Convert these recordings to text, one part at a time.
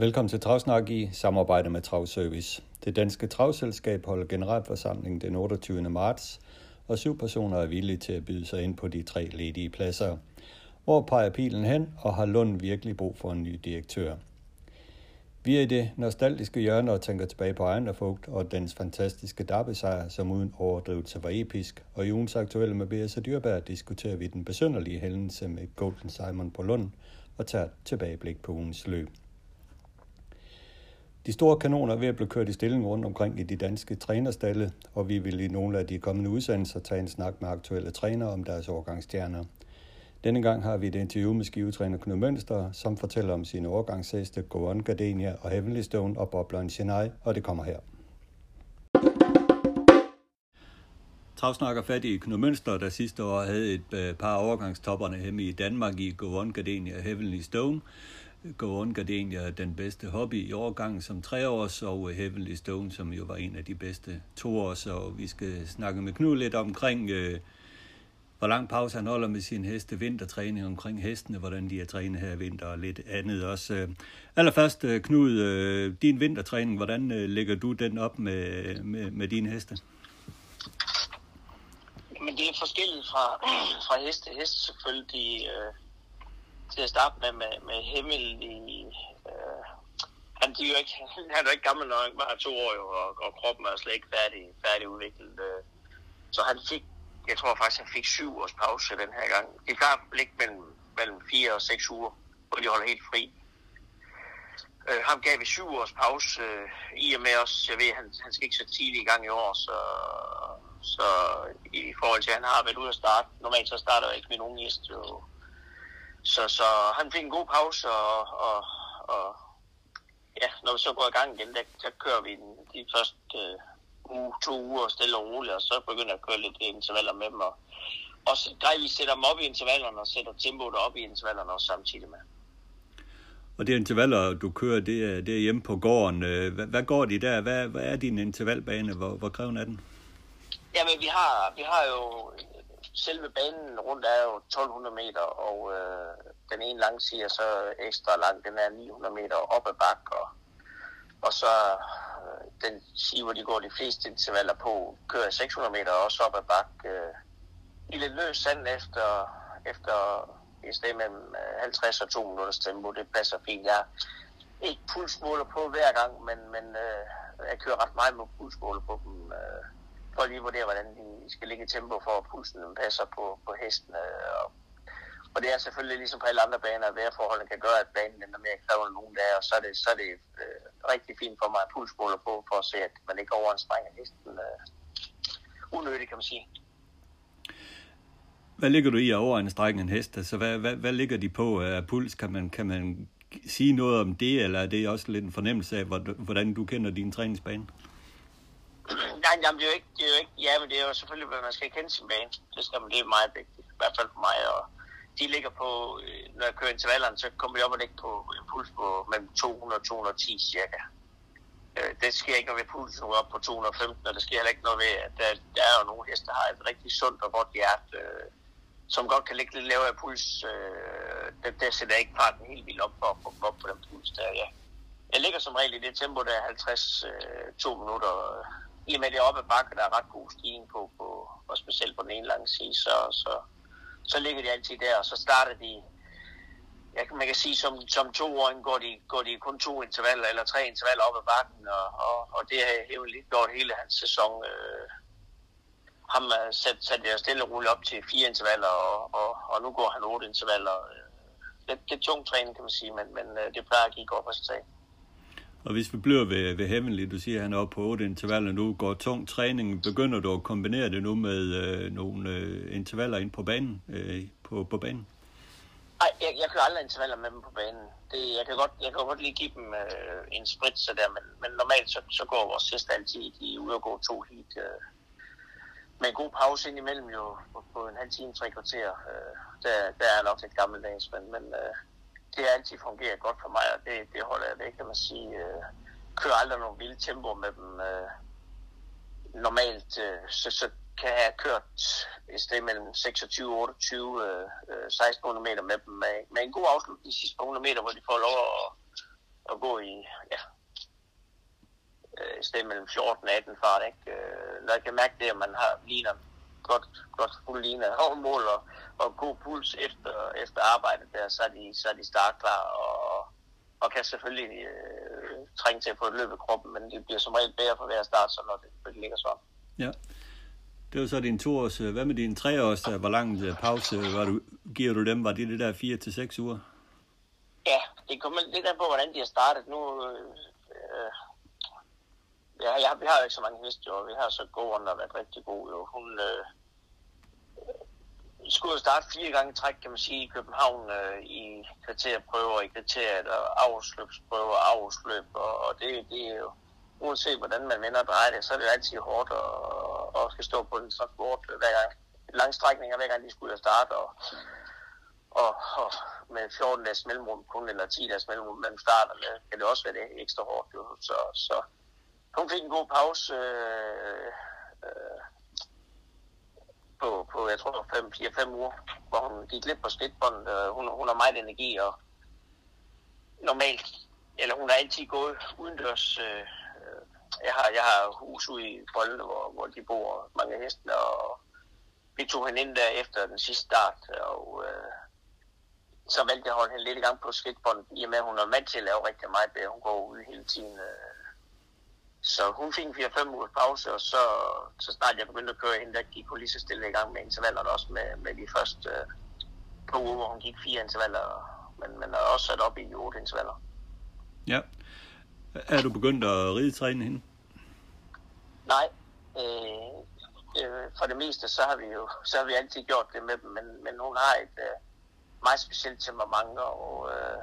Velkommen til Travsnak i samarbejde med Travservice. Det danske travselskab holder generalforsamling den 28. marts, og syv personer er villige til at byde sig ind på de tre ledige pladser. Hvor peger pilen hen, og har Lund virkelig brug for en ny direktør? Vi er i det nostalgiske hjørne og tænker tilbage på Ejerfogt og dens fantastiske derbysejr, som uden overdrivelse var episk. Og i ugens aktuelle med B.S. Dyrberg diskuterer vi den besønderlige hændelse med Golden Simon på Lund og tager tilbageblik på ugens løb. De store kanoner er ved at blive kørt i stilling rundt omkring i de danske trænerstalle, og vi vil i nogle af de kommende udsendelser tage en snak med aktuelle trænere om deres overgangsstjerner. Denne gang har vi et interview med skivetræner Knud Mønster, som fortæller om sine overgangsheste Go Gardenia og Heavenly Stone og Boblon Chennai, og det kommer her. Travsnakker fat i Knud Mønster, der sidste år havde et øh, par overgangstopperne hjemme i Danmark i Go Gardenia og Heavenly Stone. Go On Gardenia er den bedste hobby i årgang som treårs, og Heavenly Stone, som jo var en af de bedste toårs, og vi skal snakke med Knud lidt omkring øh, hvor lang pause han holder med sin heste, vintertræning omkring hestene, hvordan de er trænet her i vinter og lidt andet også. Øh, allerførst, øh, Knud, øh, din vintertræning, hvordan øh, lægger du den op med, med, med dine heste? Men det er forskelligt fra, fra heste til heste selvfølgelig. De, øh, til at starte med, med, med Hemmel i... Øh, han, de er jo ikke, han er jo ikke gammel nok, bare to år jo, og, og kroppen er slet ikke færdig, færdig udviklet. Øh. Så han fik jeg tror faktisk, han fik syv års pause den her gang. De plejer at ligge mellem, mellem fire og seks uger, hvor de holder helt fri. Øh, ham gav vi syv års pause, øh, i og med os, jeg ved, han, han skal ikke så tidligt i gang i år, så, så i forhold til, at han har været ude at starte, normalt så starter jeg ikke med nogen gæst, jo. Så, så han fik en god pause, og, og, og ja, når vi så går i gang igen, der, der kører vi den, de første øh, uge, to uger stille og roligt, og så begynder jeg at køre lidt intervaller med dem. Og, og så gradvist sætter dem op i intervallerne og sætter tempoet op i intervallerne også samtidig med. Og det intervaller, du kører, det er, det er hjemme på gården. Øh, hvad, hvad går de der? Hvad, hvad er din intervalbane? Hvor, hvor krævende er den? Jamen, vi har, vi har jo... Selve banen rundt er jo 1200 meter, og øh, den ene lang er så ekstra lang, den er 900 meter op ad bakke, og, og så øh, den sige, hvor de går de fleste intervaller på, kører 600 meter også op ad bakke øh, i lidt løs sand efter, efter et sted mellem øh, 50 og 2 minutters tempo. Det passer fint. Jeg ikke pulsmåler på hver gang, men, men øh, jeg kører ret meget med pulsmåler på dem. Øh, for at lige vurdere, hvordan de skal ligge i tempo, for at pulsen passer på, på hesten. Øh, og og det er selvfølgelig ligesom på alle andre baner, at vejrforholdene kan gøre, at banen er mere krævende end nogen dage, og så er det, så er det øh, rigtig fint for mig at pulsmåler på, for at se, at man ikke overanstrenger hesten øh, unødigt, kan man sige. Hvad ligger du i at overanstrænge en hest? Altså, hvad, hvad, hvad ligger de på af puls? Kan man, kan man sige noget om det, eller er det også lidt en fornemmelse af, hvordan du kender din træningsbane? Nej, jamen, det er jo ikke, det er jo ikke, ja, men det er jo selvfølgelig, at man skal kende sin bane. Det skal man, det er meget vigtigt, i hvert fald for mig, og, de ligger på, øh, når jeg kører intervallerne, så kommer vi op og ligger på en puls på mellem 200 og 210 cirka. Øh, det sker ikke, når vi pulsen op på 215, og det sker heller ikke noget ved, at der, der er jo nogle heste, der har et rigtig sundt og godt hjerte, øh, som godt kan ligge lidt lavere puls. det, det sætter ikke farten helt vildt op for at komme op på den puls der, ja. Jeg ligger som regel i det tempo, der er 50 2 minutter. I og med det oppe ad bakke, der er ret god stigning på, på, og specielt på den ene lange side, så, så, så ligger de altid der, og så starter de, jeg, man kan sige, som, som toåring går de, går de kun to intervaller eller tre intervaller op ad bakken, og, og, og det har jo lige gjort hele hans sæson. Øh, ham satte sat, sat jeg stille og roligt op til fire intervaller, og, og, og nu går han otte intervaller. Øh, det, det er tung træning, kan man sige, men, men øh, det plejer at give godt resultat. Og hvis vi bliver ved, ved Heavenly, du siger, at han er oppe på 8 intervaller nu, går tung træning, begynder du at kombinere det nu med øh, nogle øh, intervaller ind på banen? Øh, på, på banen? Nej, jeg, jeg kører aldrig intervaller med dem på banen. Det, jeg, kan godt, jeg kan godt lige give dem øh, en sprit, så der, men, men normalt så, så går vores sidste altid i ude og gå to heat. Øh, med en god pause indimellem jo på, på en halv time, tre kvarter. Øh, der, der er nok lidt gammeldags, men, men øh, det har altid fungeret godt for mig, og det, det holder jeg ved, kan man sige. Øh, kører aldrig nogen vilde tempo med dem. Øh, normalt, øh, så, så kan jeg have kørt et sted mellem 26 og 28, øh, øh 1600 meter med dem, med, med en god afslutning de sidste 100 meter, hvor de får lov at, at gå i, ja, øh, et sted mellem 14 og 18 fart, ikke? Øh, når jeg kan mærke det, at man har ligner godt, godt fuld ligner mål og, og god puls efter, efter arbejdet der, så er de, så er de startklar og, og kan selvfølgelig øh, trænge til at få et løb i kroppen, men det bliver som regel bedre for hver start, så når det, når det ligger sådan. Ja. Det var så din to års. Hvad med din tre års? Hvor lang øh, pause var du, giver du dem? Var det det der fire til seks uger? Ja, det kommer lidt an på, hvordan de har startet. Nu, øh, ja, ja, vi har jo ikke så mange heste, jo. vi har så gården, der har været rigtig god. Jo. Hun, øh, skulle starte fire gange træk, kan man sige, i København øh, i kvarterprøver, i kriteriet og afsløbsprøver afsløb, og, og det, det er jo, uanset hvordan man vender og drejer det, så er det jo altid hårdt at, at skal stå på en transport øh, hver gang. Lang strækninger, hver gang de skulle starte, og, og, og med 14 dages mellemrum kun, eller 10 dages mellemrum mellem starter, kan det også være det ekstra hårdt. Jo. Så, så hun fik en god pause, øh, øh, på, på jeg tror, 4-5 uger, hvor hun gik lidt på skridtbåndet. Øh, hun, hun har meget energi, og normalt, eller hun har altid gået udendørs. Øh, øh, jeg, har, jeg har hus ude i Folde, hvor, hvor de bor mange hesten, og vi tog hende ind der efter den sidste start, og øh, så valgte jeg at holde hende lidt i gang på skridtbåndet, i og med at hun er vant til at lave rigtig meget det. Hun går ud hele tiden. Øh, så hun fik en 4-5 uger pause, og så, så snart jeg begyndte at køre hende, der gik hun lige så stille i gang med intervallerne også med, med de første øh, par uger, hvor hun gik fire intervaller, men, men er også sat op i otte intervaller. Ja. Er du begyndt at ridetræne hende? Nej. Øh, øh, for det meste, så har vi jo så har vi altid gjort det med dem, men, men hun har et øh, meget specielt temperament, og øh,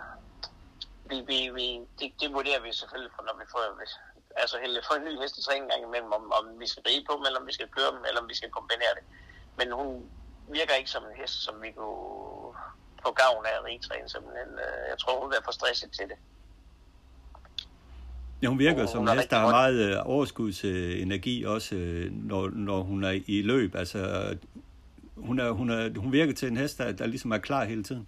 vi, vi, vi, det, det vurderer vi selvfølgelig, for når vi får, altså heldig for en ny hestetræning gang imellem, om, om vi skal ride på dem, eller om vi skal køre dem, eller om vi skal kombinere det. Men hun virker ikke som en hest, som vi kunne få gavn af at ridetræne, simpelthen. Øh, jeg tror, hun er for stresset til det. Ja, hun virker hun, som en hest, der har meget øh, overskudsenergi også, øh, når, når hun er i løb. Altså, hun, er, hun, er, hun virker til en hest, der, der ligesom er klar hele tiden.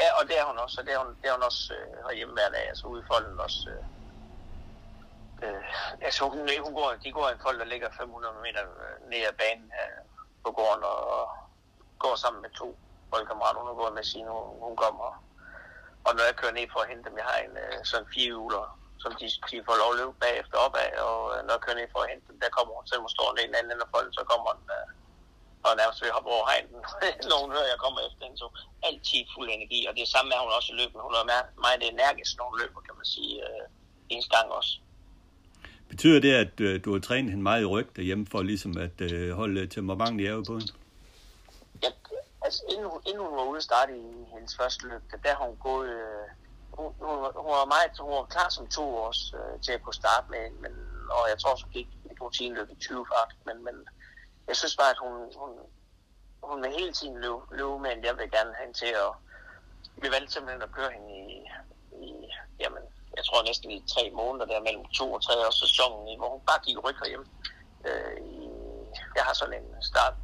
Ja, og det er hun også, og det er hun, det er hun også øh, herhjemme hver dag, altså ude i folden også. Øh, Øh, altså hun, hun går, de går en folk, der ligger 500 meter øh, ned ad banen øh, på gården og, og går sammen med to boldkammerater. Hun er gået med sine, hun, hun kommer. Og når jeg kører ned for at hente dem, jeg har en øh, sådan fire uler, som de, de får lov at løbe bagefter opad, og øh, når jeg kører ned for at hente dem, der kommer hun, selvom hun står ned i den anden ende af folden, så kommer hun øh, og nærmest vil hoppe over hegnen, når hun hører, at jeg kommer efter hende. Så altid fuld energi, og det er samme er hun også løber. Hun er meget energisk, når hun løber, kan man sige, øh, en gang også. Betyder det, at øh, du har trænet hende meget i ryg derhjemme, for ligesom at øh, holde øh, temperamentet i ave på hende? Ja, altså inden hun, inden hun var ude at starte i hendes første løb, der har hun gået... Øh, hun, hun, hun, var meget, hun var klar som to års øh, til at kunne starte med, men, og jeg tror, hun gik et rutineløb i 20 fart, men, men jeg synes bare, at hun, hun, hun vil hele tiden løbe, løbe med, jeg vil gerne have hende til, at... vi valgte simpelthen at køre hende i, i jamen, jeg tror næsten i tre måneder der mellem to og tre års sæsonen, hvor hun bare gik ryg herhjemme. Øh, jeg har sådan en start,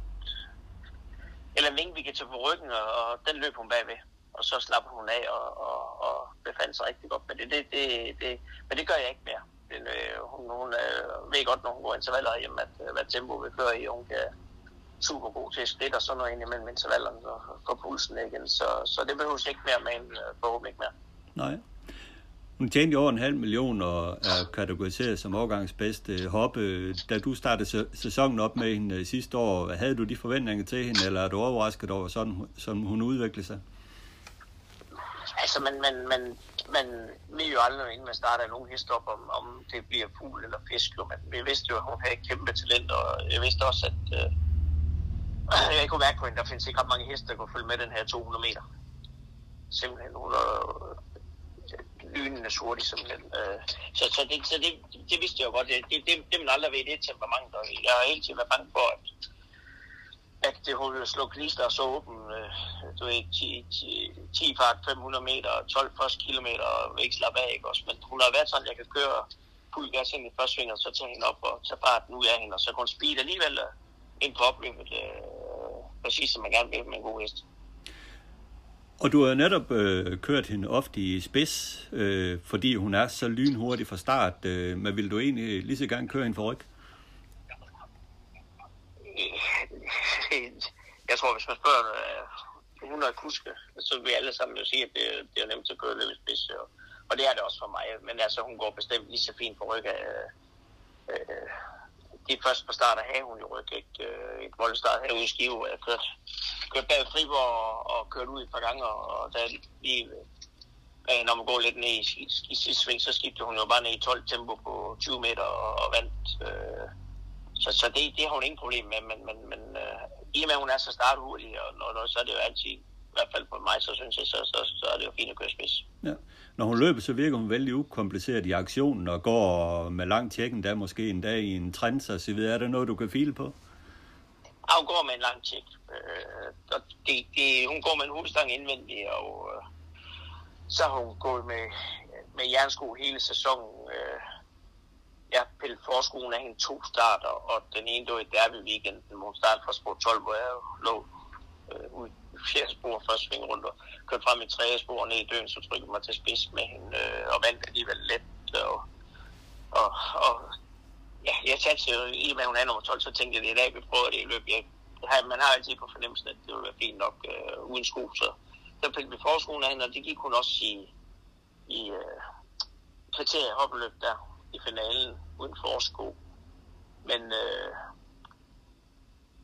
eller en vinge, vi kan tage på ryggen, og, og den løb hun bagved. Og så slap hun af og, og, og befandt sig rigtig godt. Men det, det, det, det, men det gør jeg ikke mere. Den, øh, hun, hun øh, ved godt, når hun går intervaller hjem, at øh, hvad tempo vi kører i. Hun kan super god til at skridt og sådan noget ind imellem intervallerne og få pulsen igen. Så, så det behøves ikke mere med en øh, forhåbentlig ikke mere. Nej. Hun tjente over en halv million og er kategoriseret som årgangsbedste hoppe. Da du startede sæsonen op med hende øh, sidste år, havde du de forventninger til hende, eller er du overrasket over, sådan, som hun udviklede sig? Altså, man, man, man, man ved jo aldrig, inden man starter nogen hest op, om, om det bliver fugl eller fisk. Men vi vidste jo, at hun havde kæmpe talent, og jeg vidste også, at øh, jeg kunne mærke på hende, der findes ikke ret mange heste, der kunne følge med den her 200 meter. simpelthen. Hun er lynende hurtigt simpelthen. Øh, så, så, det, så det, det, vidste jeg jo godt. Det, det, det, det vil aldrig være det temperament. Og jeg har hele tiden været bange for, at, at det hun ville slå knister og så åben. Øh, du ved, 10, 10, 10 fart 500 meter, 12 første kilometer og ikke slappe af. Ikke også? Men hun har været sådan, at jeg kan køre fuld gas ind i første sving, og så tage hende op og tage farten ud af hende, og så går hun speed alligevel øh, ind på opløbet, øh, præcis som man gerne vil med en god hest. Og du har netop øh, kørt hende ofte i spids, øh, fordi hun er så lynhurtig fra start. Øh, men vil du egentlig lige så gerne køre hende for ryg? Jeg tror, hvis man spørger øh, 100 kuske, så vil alle sammen jo sige, at det, det er nemt at køre løb i spids. Og, og det er det også for mig. Men altså, hun går bestemt lige så fint på ryg af... Øh, øh lige først første start starter havde hun jo ryg, ikke? Øh, et voldstart herude i Skive, jeg kørte, kørte bag Friborg og, og kørte ud et par gange, og, og der lige, øh, når man går lidt ned i, i, i sidste sving, så skiftede hun jo bare ned i 12 tempo på 20 meter og, og vandt. Øh, så, så det, det har hun ingen problem med, men, men, men øh, i og med, at hun er så starthurtig, og når, når, så er det jo altid, i hvert fald for mig, så synes jeg, så, så, så er det jo fint at køre spids. Ja når hun løber, så virker hun vældig ukompliceret i aktionen og går med lang tjekken, der måske en dag i en trend, så så videre. Er der noget, du kan file på? Ja, hun går med en lang tjek. Øh, det, det, hun går med en hovedstang indvendig, og øh, så har hun gået med, med jernsko hele sæsonen. Øh, jeg pillede forskolen af hende to starter, og den ene var i derby weekenden, hvor hun startede fra sport 12, hvor jeg lå øh, ud fjerde spor første sving rundt og kørte frem i tredje spor ned i døden, så trykkede mig til spids med hende øh, og vandt alligevel let. Og, og, og ja, jeg satte jo i med, hun er nummer 12, så tænkte jeg, at i dag vi prøver det i løb. Jeg, man har altid på fornemmelsen, at det ville være fint nok øh, uden sko, så der pillede vi forskoen af hende, og det gik hun også i, i øh, kriteriet hoppeløb der i finalen uden forsko. Men øh,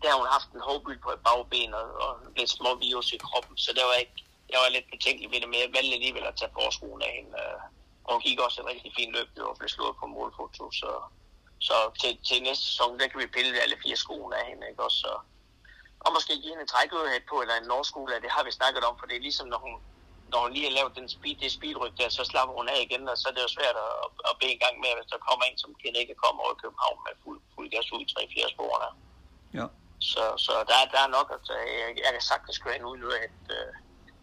der har hun haft en hårbyld på et bagben og, og lidt små virus i kroppen, så det var ikke, jeg var lidt betænkelig ved det, men jeg valgte alligevel at tage forskoen af hende. Øh, og hun gik også et rigtig fint løb, og blev slået på målfoto, så, så til, til næste sæson, der kan vi pille alle fire skoene af hende, ikke også? Så, og måske give hende en trækøverhed på, eller en norskole, det har vi snakket om, for det er ligesom, når hun, når hun lige har lavet den speed, det speedryg der, så slapper hun af igen, og så er det jo svært at, at bede en gang med, hvis der kommer en, som kan ikke komme over i København med fuld, fuld gas ud i 3-4 sporene. Ja. Så, så der, der er nok, at jeg, jeg kan sagtens køre ind ud af et, øh,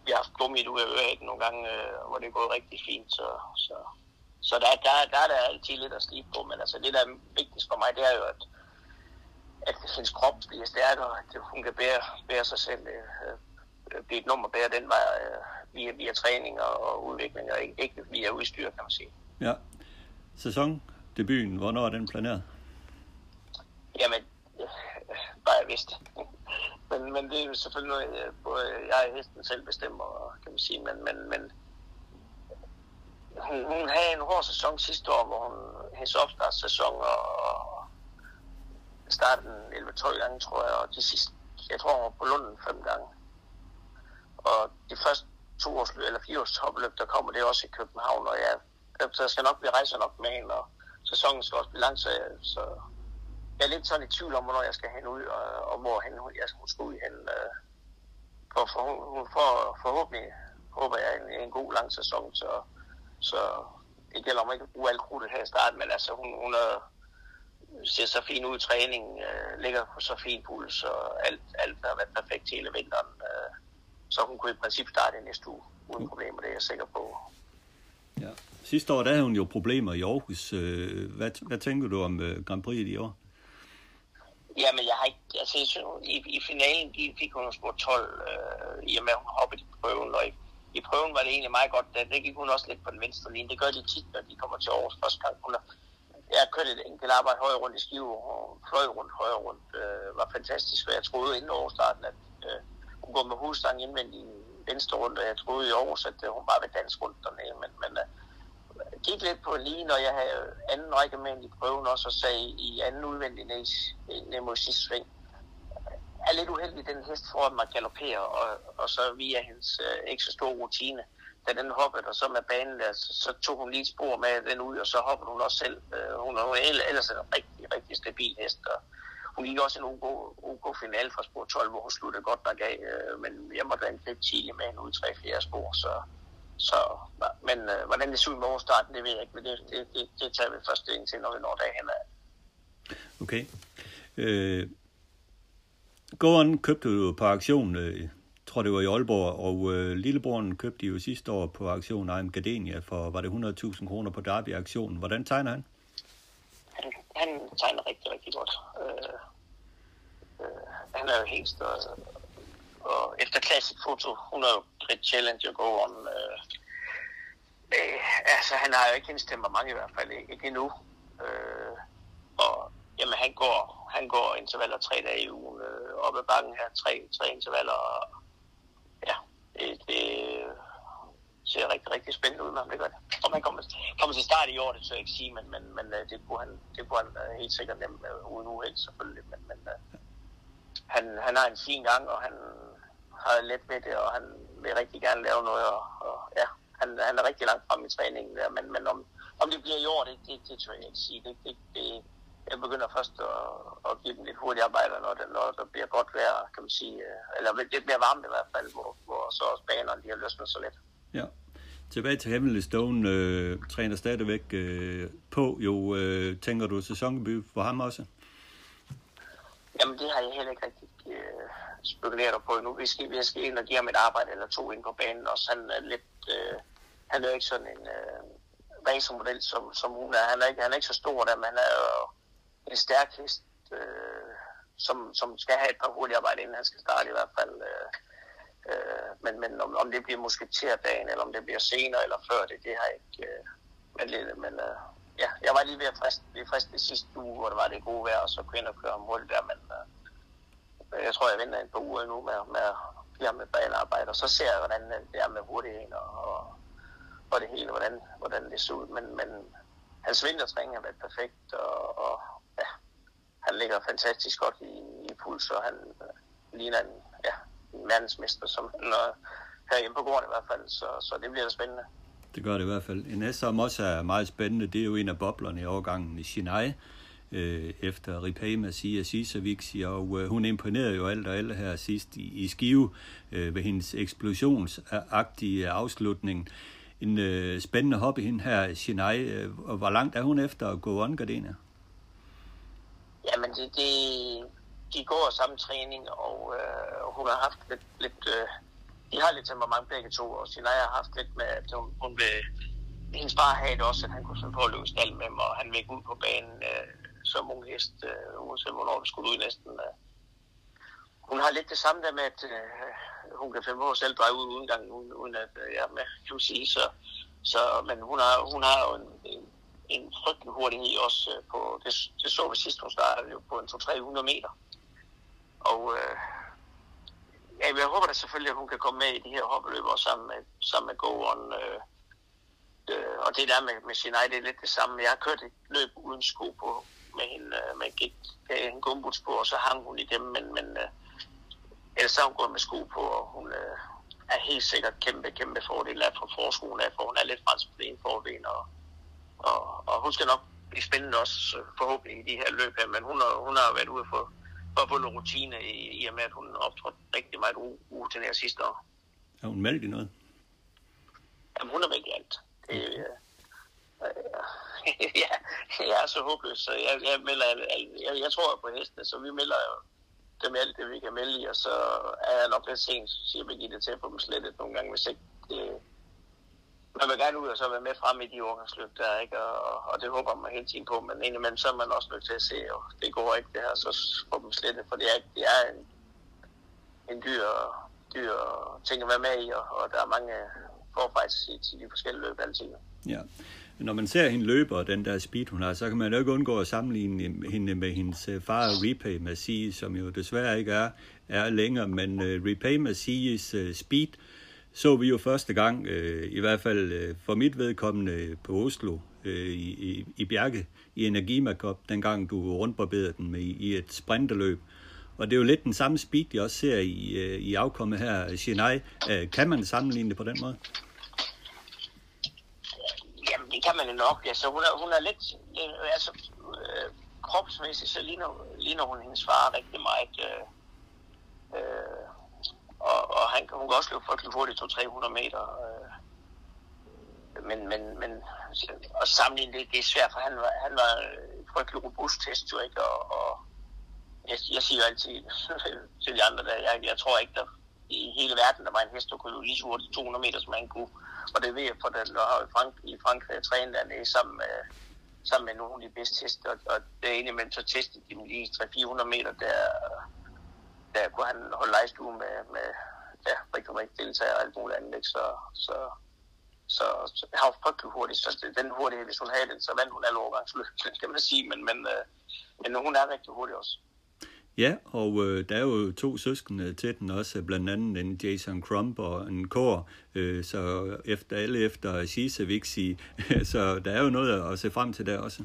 vi har haft gummi ud af øret nogle gange, øh, hvor det er gået rigtig fint, så, så, så der, der, der er der altid lidt at slibe på, men altså det, der er vigtigst for mig, det er jo, at, at hendes krop bliver stærkere, at hun kan bære, bære sig selv, øh, øh blive et nummer bære den vej øh, via, via træning og udvikling, og ikke, ikke via udstyr, kan man sige. Ja. Sæsondebuten, hvornår er den planeret? Jamen, bare jeg vidste. men, men det er selvfølgelig noget, både jeg og hesten selv bestemmer, kan man sige, men, men, men hun, hun havde en hård sæson sidste år, hvor hun hendes opstartssæson og starten 11-12 gange, tror jeg, og de sidste, jeg tror, hun var på Lunden fem gange. Og de første to års eller fire års topløb, der kommer det også i København, og jeg, jeg skal nok blive rejser nok med hende, og sæsonen skal også blive lang, så, så jeg er lidt sådan i tvivl om, hvornår jeg skal hen ud, og, og hvor hen jeg skal, skal ud hen. Øh, for, for, får forhåbentlig, håber jeg, en, en god lang sæson, så, så det gælder om ikke at bruge alt krudtet her i starten, men altså hun, hun er, ser så fint ud i træning, øh, ligger på så fin puls, og alt, alt har været perfekt hele vinteren. Øh, så hun kunne i princippet starte i næste uge uden problemer, det er jeg sikker på. Ja. Sidste år der havde hun jo problemer i Aarhus. Øh, hvad, hvad tænker du om øh, Grand Prix i år? Jamen, jeg har ikke... Altså, jeg synes, i, i finalen de fik hun spurgt 12, øh, i og med, at hun hoppede i prøven, og i, i prøven var det egentlig meget godt. Der, der gik hun også lidt på den venstre linje. Det gør de tit, når de kommer til Aarhus første gang. Hun har, jeg kørte et enkelt arbejde højre rundt i Skive, og fløj rundt højre rundt. Øh, var fantastisk, og jeg troede inden over starten, at øh, hun går med husstang indvendig i venstre rundt, og jeg troede i Aarhus, at øh, hun bare ville danse rundt dernede. Men, men øh, gik lidt på lige, når jeg havde anden række med i prøven også, og sagde i anden udvendig ned, ned mod sidste sving. Er lidt uheldig, den hest foran mig galopperer, og, og så via hendes øh, ikke så store rutine, da den hoppede, og så med banen der, så, så tog hun lige et spor med den ud, og så hoppede hun også selv. Øh, hun er ellers en rigtig, rigtig stabil hest, og hun gik også en OK, OK finale fra spor 12, hvor hun sluttede godt nok af, øh, men jeg måtte være lidt tidlig med hende ud i 3-4 spor, så, så men øh, hvordan det ser ud med overstarten, det ved jeg ikke, men det, det, det, det tager vi først ind til, når vi når derhen af. Okay. Øh, gården købte du på aktion, øh, jeg tror det var i Aalborg, og øh, lillebroren købte jo sidste år på aktion Eim Gardenia for, var det 100.000 kroner på Derby-aktionen. Hvordan tegner han? Han, han tegner rigtig, rigtig godt. Øh, øh, han er jo helt og, og efter Classic Foto, hun har jo Challenge at går om. Øh, øh, altså, han har jo ikke hendes temperament i hvert fald, ikke endnu. Øh, og jamen, han går, han går intervaller tre dage i ugen øh, op ad bakken her, tre, tre intervaller. Og, ja, det, det ser rigtig, rigtig spændende ud med ham, det gør det. Om han kommer, kommer til start i år, det tør jeg ikke sige, men, men, men øh, det kunne han, det kunne han øh, helt sikkert nemt øh, uden uheld selvfølgelig. Men, men han, han har en fin gang, og han har let med det, og han vil rigtig gerne lave noget, og, og ja, han, han er rigtig langt frem i træningen der, men, men om, om det bliver i år, det, det, det tør jeg ikke sige. Det, det, det, jeg begynder først at, at give dem lidt hurtigt arbejde, når, det, når der bliver godt vejr, kan man sige, eller lidt mere varmt i hvert fald, hvor, hvor så også banerne de har løsnet så lidt. Ja. Tilbage til Heavenly Stone, øh, træner stadigvæk øh, på, jo, øh, tænker du sæsondebut for ham også? Jamen, det har jeg heller ikke rigtig øh, spekulerer på endnu. Vi skal, vi skal ind og give ham et arbejde eller to ind på banen også. Han er lidt, øh, han er ikke sådan en øh, racermodel, som, som hun er. Han er, ikke, han er ikke så stor der, men han er jo en stærk hest, øh, som, som skal have et par hurtige arbejde, inden han skal starte i hvert fald. Øh, øh, men men om, om det bliver måske dagen, eller om det bliver senere eller før det, det har jeg ikke... Øh, men men øh, ja, jeg var lige ved at friste, blive frist det sidste uge, hvor det var det gode vejr, og så kunne jeg køre om der, men øh, jeg tror, jeg venter en par uger nu med, med at give banearbejde, og så ser jeg, hvordan det er med hurtigheden og, og, og det hele, hvordan, hvordan det ser ud. Men, men hans vintertræning har været perfekt, og, og ja, han ligger fantastisk godt i, i puls, og han øh, ligner en, ja, en verdensmester, som han er herhjemme på gården i hvert fald, så, så det bliver spændende. Det gør det i hvert fald. En næste, som også er meget spændende, det er jo en af boblerne i overgangen i Chennai, øh, efter Ripay Masia Sisaviksi, og øh, hun imponerede jo alt og alt her sidst i, i Skive øh, ved hendes eksplosionsagtige afslutning. En øh, spændende hobby hende her, Sinai, øh, og hvor langt er hun efter at gå on Gardena? Jamen, det, det, de går samme træning, og øh, hun har haft lidt, lidt øh, de har lidt temperament begge to, og Sinai har haft lidt med, at hun, hun vil, hendes far havde det også, at han kunne finde på at løbe stald med dem, og han vil ud på banen øh, som ung hest, øh, uanset hvornår det skulle ud næsten. Øh. Hun har lidt det samme der med, at øh, hun kan finde på at selv dreje ud uden gang, uden, uden at øh, jeg er med, kan man sige. Så, så, men hun har, hun har jo en, en, en frygtelig hurtighed også øh, på, det, det så vi sidst, hun startede jo på en 200-300 meter. Og øh, ja, jeg håber da selvfølgelig, at hun kan komme med i de her hoppeløb også sammen med, sammen med Goon. Øh, øh, og det der med, med Sinai, det er lidt det samme. Jeg har kørt et løb uden sko på med hende, øh, med gik, en gumbuts på, og så hang hun igennem, men, men øh, ellers har hun gået med sko på, og hun øh, er helt sikkert kæmpe, kæmpe fordel af fra forskolen af, for hun er lidt fransk på det ene forben, og, og, og hun skal nok blive spændende også forhåbentlig i de her løb her, men hun har, hun har været ude for for at få noget rutine i, i og med, at hun optrådte rigtig meget urutineret sidste år. Er hun meldt i noget? Jamen, hun er meldt i alt. Det, øh, Øh, ja, jeg er så håbløs, så jeg, jeg melder jeg, jeg tror på hestene, så vi melder jo dem alt det, vi kan melde i, og så er jeg nok lidt sent, siger Birgitte, til at få dem slettet nogle gange, hvis ikke det, man vil gerne ud og så være med frem i de årgangsløb der, ikke? Og, og det håber man hele tiden på, men indimellem så er man også nødt til at se, og det går ikke det her, så får dem slettet, for det er, det er en, en dyr, dyr ting at være med i, og, og der er mange forfejs i, til de forskellige løb altid. Ja. Når man ser hende løbe og den der speed, hun har, så kan man jo ikke undgå at sammenligne hende med hendes øh, far Repay Massi, som jo desværre ikke er, er længere, men uh, Repay Massis uh, øh, speed, så vi jo første gang, uh, i hvert fald uh, for mit vedkommende på Oslo, uh, i, i, i Bjerke, i Energimakop, dengang du rundbarberede den med, i et sprinterløb. Og det er jo lidt den samme speed, jeg også ser i, uh, i afkommet her, Chennai. uh, kan man sammenligne det på den måde? Det kan man jo nok. Altså, hun, er, hun er lidt... Øh, altså, øh, kropsmæssigt, så ligner, ligner hun hendes far rigtig meget. Øh, øh, og, og han, hun kan også løbe frygtelig hurtigt, 200-300 meter. Øh, men, men, men og sammenligne det, det er svært, for han var, han var frygtelig robust test, jo ikke? Og, og jeg, jeg siger jo altid til de andre, der, jeg, jeg tror ikke, der i hele verden, der var en hest, der kunne løbe lige så hurtigt 200 meter, som han kunne. Og det ved jeg, for den har i, Frank, i Frankrig trænet dernede sammen med, sammen med nogle af de bedste heste, og, og det er egentlig, så testede de lige 300-400 meter, der, der kunne han holde lejestue med, med ja, rigtig, rigtig deltager og alt muligt andet, ikke? Så, så, så, så jeg har jo frygtelig hurtigt, så den hurtighed, hvis hun havde den, så vandt hun alle overgangsløb, kan man sige, men, men, øh, men hun er rigtig hurtig også. Ja, og øh, der er jo to søskende til den også, blandt andet en Jason Crump og en Kår, øh, så efter alle efter Shiseviksi, så der er jo noget at se frem til der også.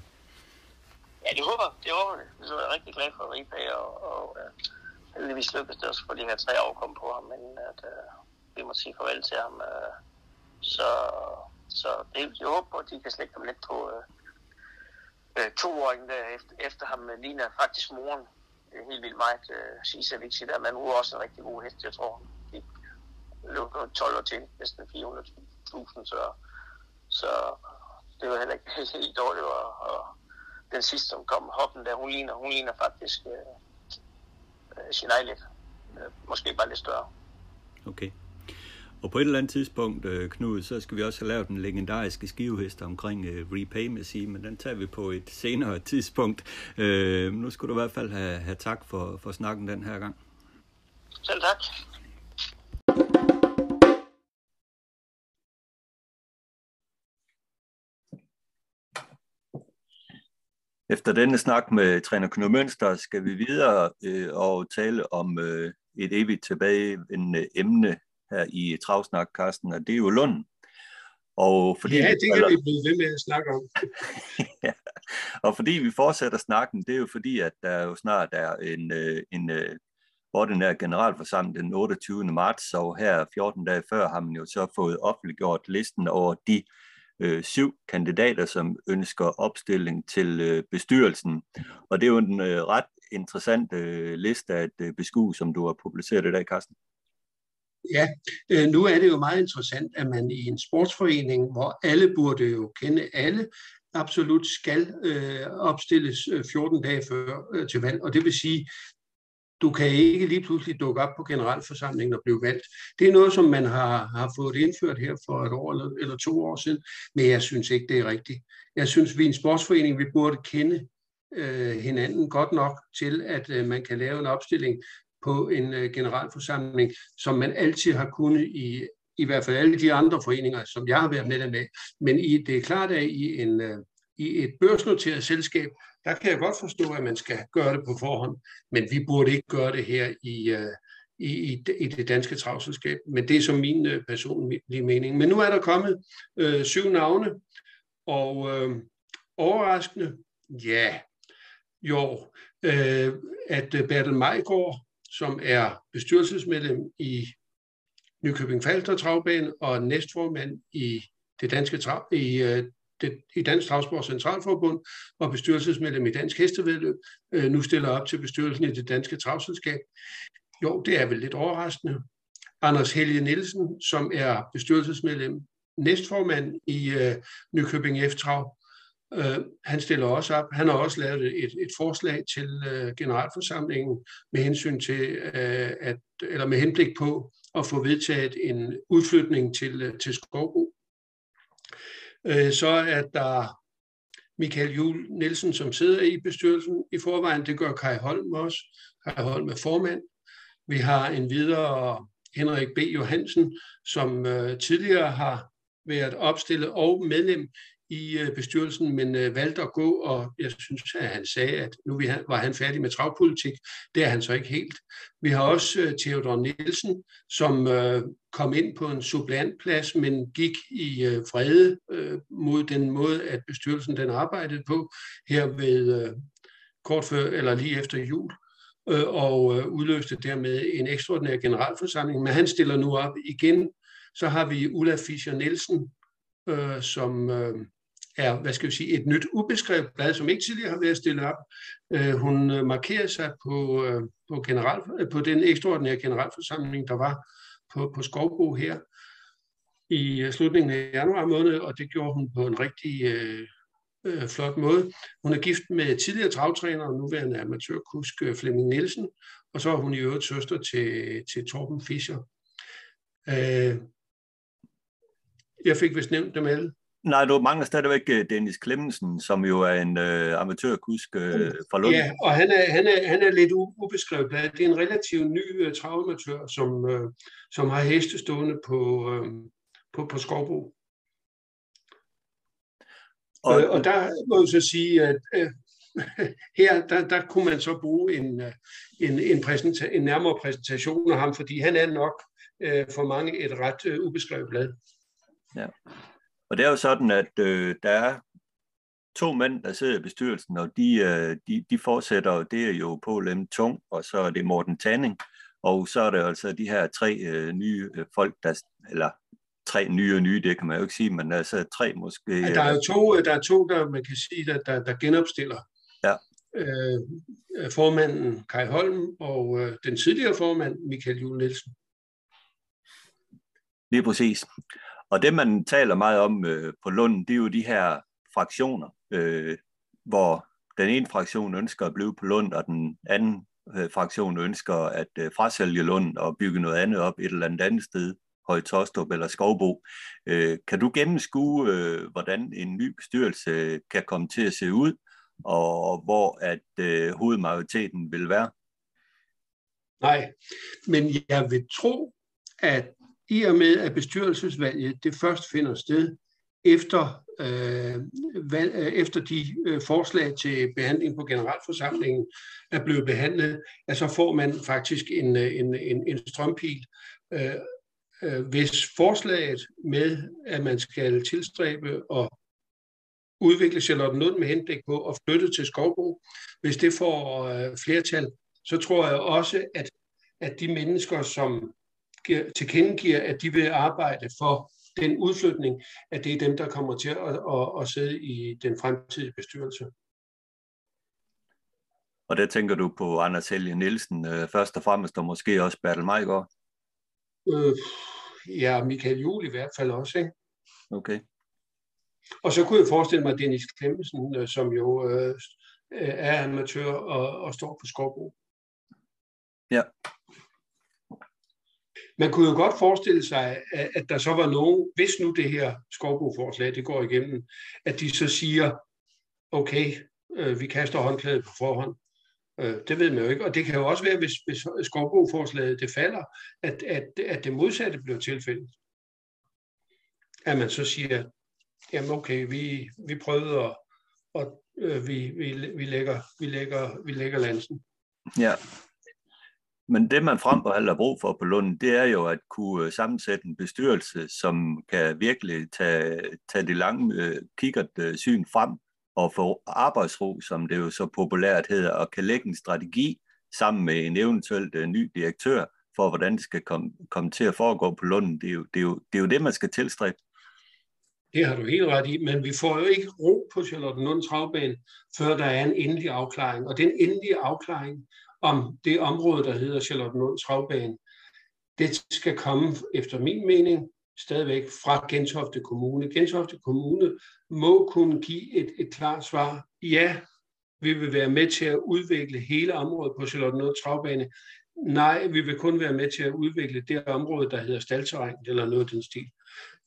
Ja, det håber, det håber det. Så er jeg rigtig glad for Ripa, og, og øh, heldigvis lykkedes det også for de her tre år komme på ham, men at øh, vi må sige farvel til ham. Øh, så så det, jeg håber, at de kan slægte ham lidt på øh, øh, to år der efter, efter ham øh, ligner faktisk moren helt vildt meget uh, Sisaviksi der, men hun er også en rigtig god hest, jeg tror. De løb 12 år til, næsten 400.000, så, så det var heller ikke helt dårligt. Og, og den sidste, som kom, hoppen der, hun ligner, hun ligner faktisk øh, øh, sin egen lidt. Øh, måske bare lidt større. Okay. Og på et eller andet tidspunkt, øh, Knud, så skal vi også have lavet den legendariske skivehest omkring uh, Repaymacy, men den tager vi på et senere tidspunkt. Uh, nu skulle du i hvert fald have, have tak for, for snakken den her gang. Selv tak. Efter denne snak med træner Knud Mønster skal vi videre øh, og tale om øh, et evigt tilbagevendende emne her i Travsnak, Karsten, og det er jo Lund. Og fordi ja, det kan vi blive ved med at snakke om. ja. Og fordi vi fortsætter snakken, det er jo fordi, at der jo snart er en, øh, en øh, ordinær generalforsamling den 28. marts, og her 14 dage før har man jo så fået offentliggjort listen over de øh, syv kandidater, som ønsker opstilling til øh, bestyrelsen. Og det er jo en øh, ret interessant øh, liste at øh, beskue, som du har publiceret i dag, Carsten. Ja, øh, nu er det jo meget interessant, at man i en sportsforening, hvor alle burde jo kende alle, absolut skal øh, opstilles øh, 14 dage før øh, til valg. Og det vil sige, du kan ikke lige pludselig dukke op på generalforsamlingen og blive valgt. Det er noget, som man har, har fået indført her for et år eller, eller to år siden, men jeg synes ikke, det er rigtigt. Jeg synes, vi i en sportsforening, vi burde kende øh, hinanden godt nok til, at øh, man kan lave en opstilling på en øh, generalforsamling, som man altid har kunnet i i hvert fald alle de andre foreninger, som jeg har været medlem af. Men i, det er klart, at i, en, øh, i et børsnoteret selskab, der kan jeg godt forstå, at man skal gøre det på forhånd, men vi burde ikke gøre det her i, øh, i, i, i det danske travselskab. Men det er som min øh, personlige mening. Men nu er der kommet øh, syv navne, og øh, overraskende, ja, jo, øh, at øh, Bertel Majgaard som er bestyrelsesmedlem i Nykøbing Falster Travbane og næstformand i det danske trav, i, øh, det, i Dansk Travsport Centralforbund og bestyrelsesmedlem i Dansk Hestevedløb, øh, nu stiller op til bestyrelsen i det danske travselskab. Jo, det er vel lidt overraskende. Anders Helge Nielsen, som er bestyrelsesmedlem, næstformand i øh, Nykøbing F-Trav, Øh, han stiller også op. Han har også lavet et, et forslag til øh, generalforsamlingen med hensyn til øh, at eller med henblik på at få vedtaget en udflytning til øh, til Skovbo. Øh, så er der Michael Jul Nielsen, som sidder i bestyrelsen i forvejen. Det gør Kai Holm også. Kai Holm er formand. Vi har en videre Henrik B. Johansen, som øh, tidligere har været opstillet og medlem i øh, bestyrelsen, men øh, valgte at gå, og jeg synes, at han sagde, at nu var han færdig med travpolitik. Det er han så ikke helt. Vi har også øh, Theodor Nielsen, som øh, kom ind på en supplantplads, men gik i øh, fred øh, mod den måde, at bestyrelsen den arbejdede på her ved kort før eller lige efter jul og udløste dermed en ekstraordinær generalforsamling. Men han stiller nu op igen. Så har vi Ulla Fischer Nielsen, som er, hvad skal vi sige, et nyt ubeskrevet blad, som ikke tidligere har været stillet op. Øh, hun øh, markerede sig på, øh, på, general, øh, på den ekstraordinære generalforsamling, der var på, på Skovbo her i øh, slutningen af januar måned, og det gjorde hun på en rigtig øh, øh, flot måde. Hun er gift med tidligere travtræner og nuværende amatørkusk Flemming Nielsen, og så er hun i øvrigt søster til, til Torben Fischer. Øh, jeg fik vist nævnt dem alle. Nej, du mangler stadigvæk øh, Dennis Klemmensen, som jo er en øh, amatørkusk øh, fra Lund. Ja, og han er, han er, han er lidt ubeskrevet. Det er en relativt ny uh, travamatør, som, uh, som har heste stående på, uh, på, på Skovbo. Og, og, og der må jeg så sige, at uh, her der, der kunne man så bruge en, en, en, præsenta- en nærmere præsentation af ham, fordi han er nok uh, for mange et ret uh, ubeskrevet blad. Ja. Og det er jo sådan, at øh, der er to mænd, der sidder i bestyrelsen, og de, øh, de, de fortsætter, det er jo Paul M. Tung, og så er det Morten Tanning, og så er der altså de her tre øh, nye øh, folk, der, eller tre nye og nye, det kan man jo ikke sige, men altså tre måske. Ja, der er jo to, øh, der, er to, der man kan sige, der, der, der genopstiller. Ja. Øh, formanden Kai Holm og øh, den tidligere formand Michael Juhl Nielsen. Lige præcis. Og det, man taler meget om øh, på Lund, det er jo de her fraktioner, øh, hvor den ene fraktion ønsker at blive på Lund, og den anden øh, fraktion ønsker at øh, frasælge Lund og bygge noget andet op et eller andet andet sted, Høje Tostrup eller Skovbo. Øh, kan du gennemskue, øh, hvordan en ny bestyrelse kan komme til at se ud, og hvor at øh, hovedmajoriteten vil være? Nej, men jeg vil tro, at i og med, at bestyrelsesvalget det først finder sted efter, øh, valg, øh, efter de øh, forslag til behandling på generalforsamlingen er blevet behandlet, at så får man faktisk en, øh, en, en, en strømpil. Øh, øh, hvis forslaget med, at man skal tilstræbe og udvikle Charlotte Lund med henblik på at flytte til Skovbro, hvis det får øh, flertal, så tror jeg også, at, at de mennesker, som tilkendegiver, at de vil arbejde for den udflytning, at det er dem, der kommer til at, at, at sidde i den fremtidige bestyrelse. Og der tænker du på Anders Helge Nielsen øh, først og fremmest, og måske også Bertel Majgaard? Øh, ja, Michael Juhl i hvert fald også, ikke? Okay. Og så kunne jeg forestille mig Dennis Klemmensen, øh, som jo øh, er amatør og, og står på Skovbro. Ja. Man kunne jo godt forestille sig, at der så var nogen, hvis nu det her skovbrugforslag det går igennem, at de så siger, okay, øh, vi kaster håndklædet på forhånd. Øh, det ved man jo ikke. Og det kan jo også være, hvis, hvis skovboforslaget det falder, at, at, at det modsatte bliver tilfældet. At man så siger, jamen okay, vi, vi prøvede at, og øh, vi, vi, vi, lægger, vi, lægger, vi lægger lansen. Ja, men det, man frem for alt har brug for på Lund, det er jo at kunne øh, sammensætte en bestyrelse, som kan virkelig tage, tage det lange øh, kikkert øh, syn frem og få arbejdsro, som det jo så populært hedder, og kan lægge en strategi sammen med en eventuelt øh, ny direktør for, hvordan det skal komme, komme til at foregå på Lund. Det er, jo, det, er jo, det er jo det, man skal tilstræbe. Det har du helt ret i, men vi får jo ikke ro på Charlottenlund Travbane, før der er en endelig afklaring. Og den endelige afklaring om det område, der hedder Charlottenlund Travbane. Det skal komme, efter min mening, stadigvæk fra Gentofte Kommune. Gentofte Kommune må kunne give et, et klart svar. Ja, vi vil være med til at udvikle hele området på Charlottenlund Travbane. Nej, vi vil kun være med til at udvikle det område, der hedder Stalterræng, eller noget af den stil.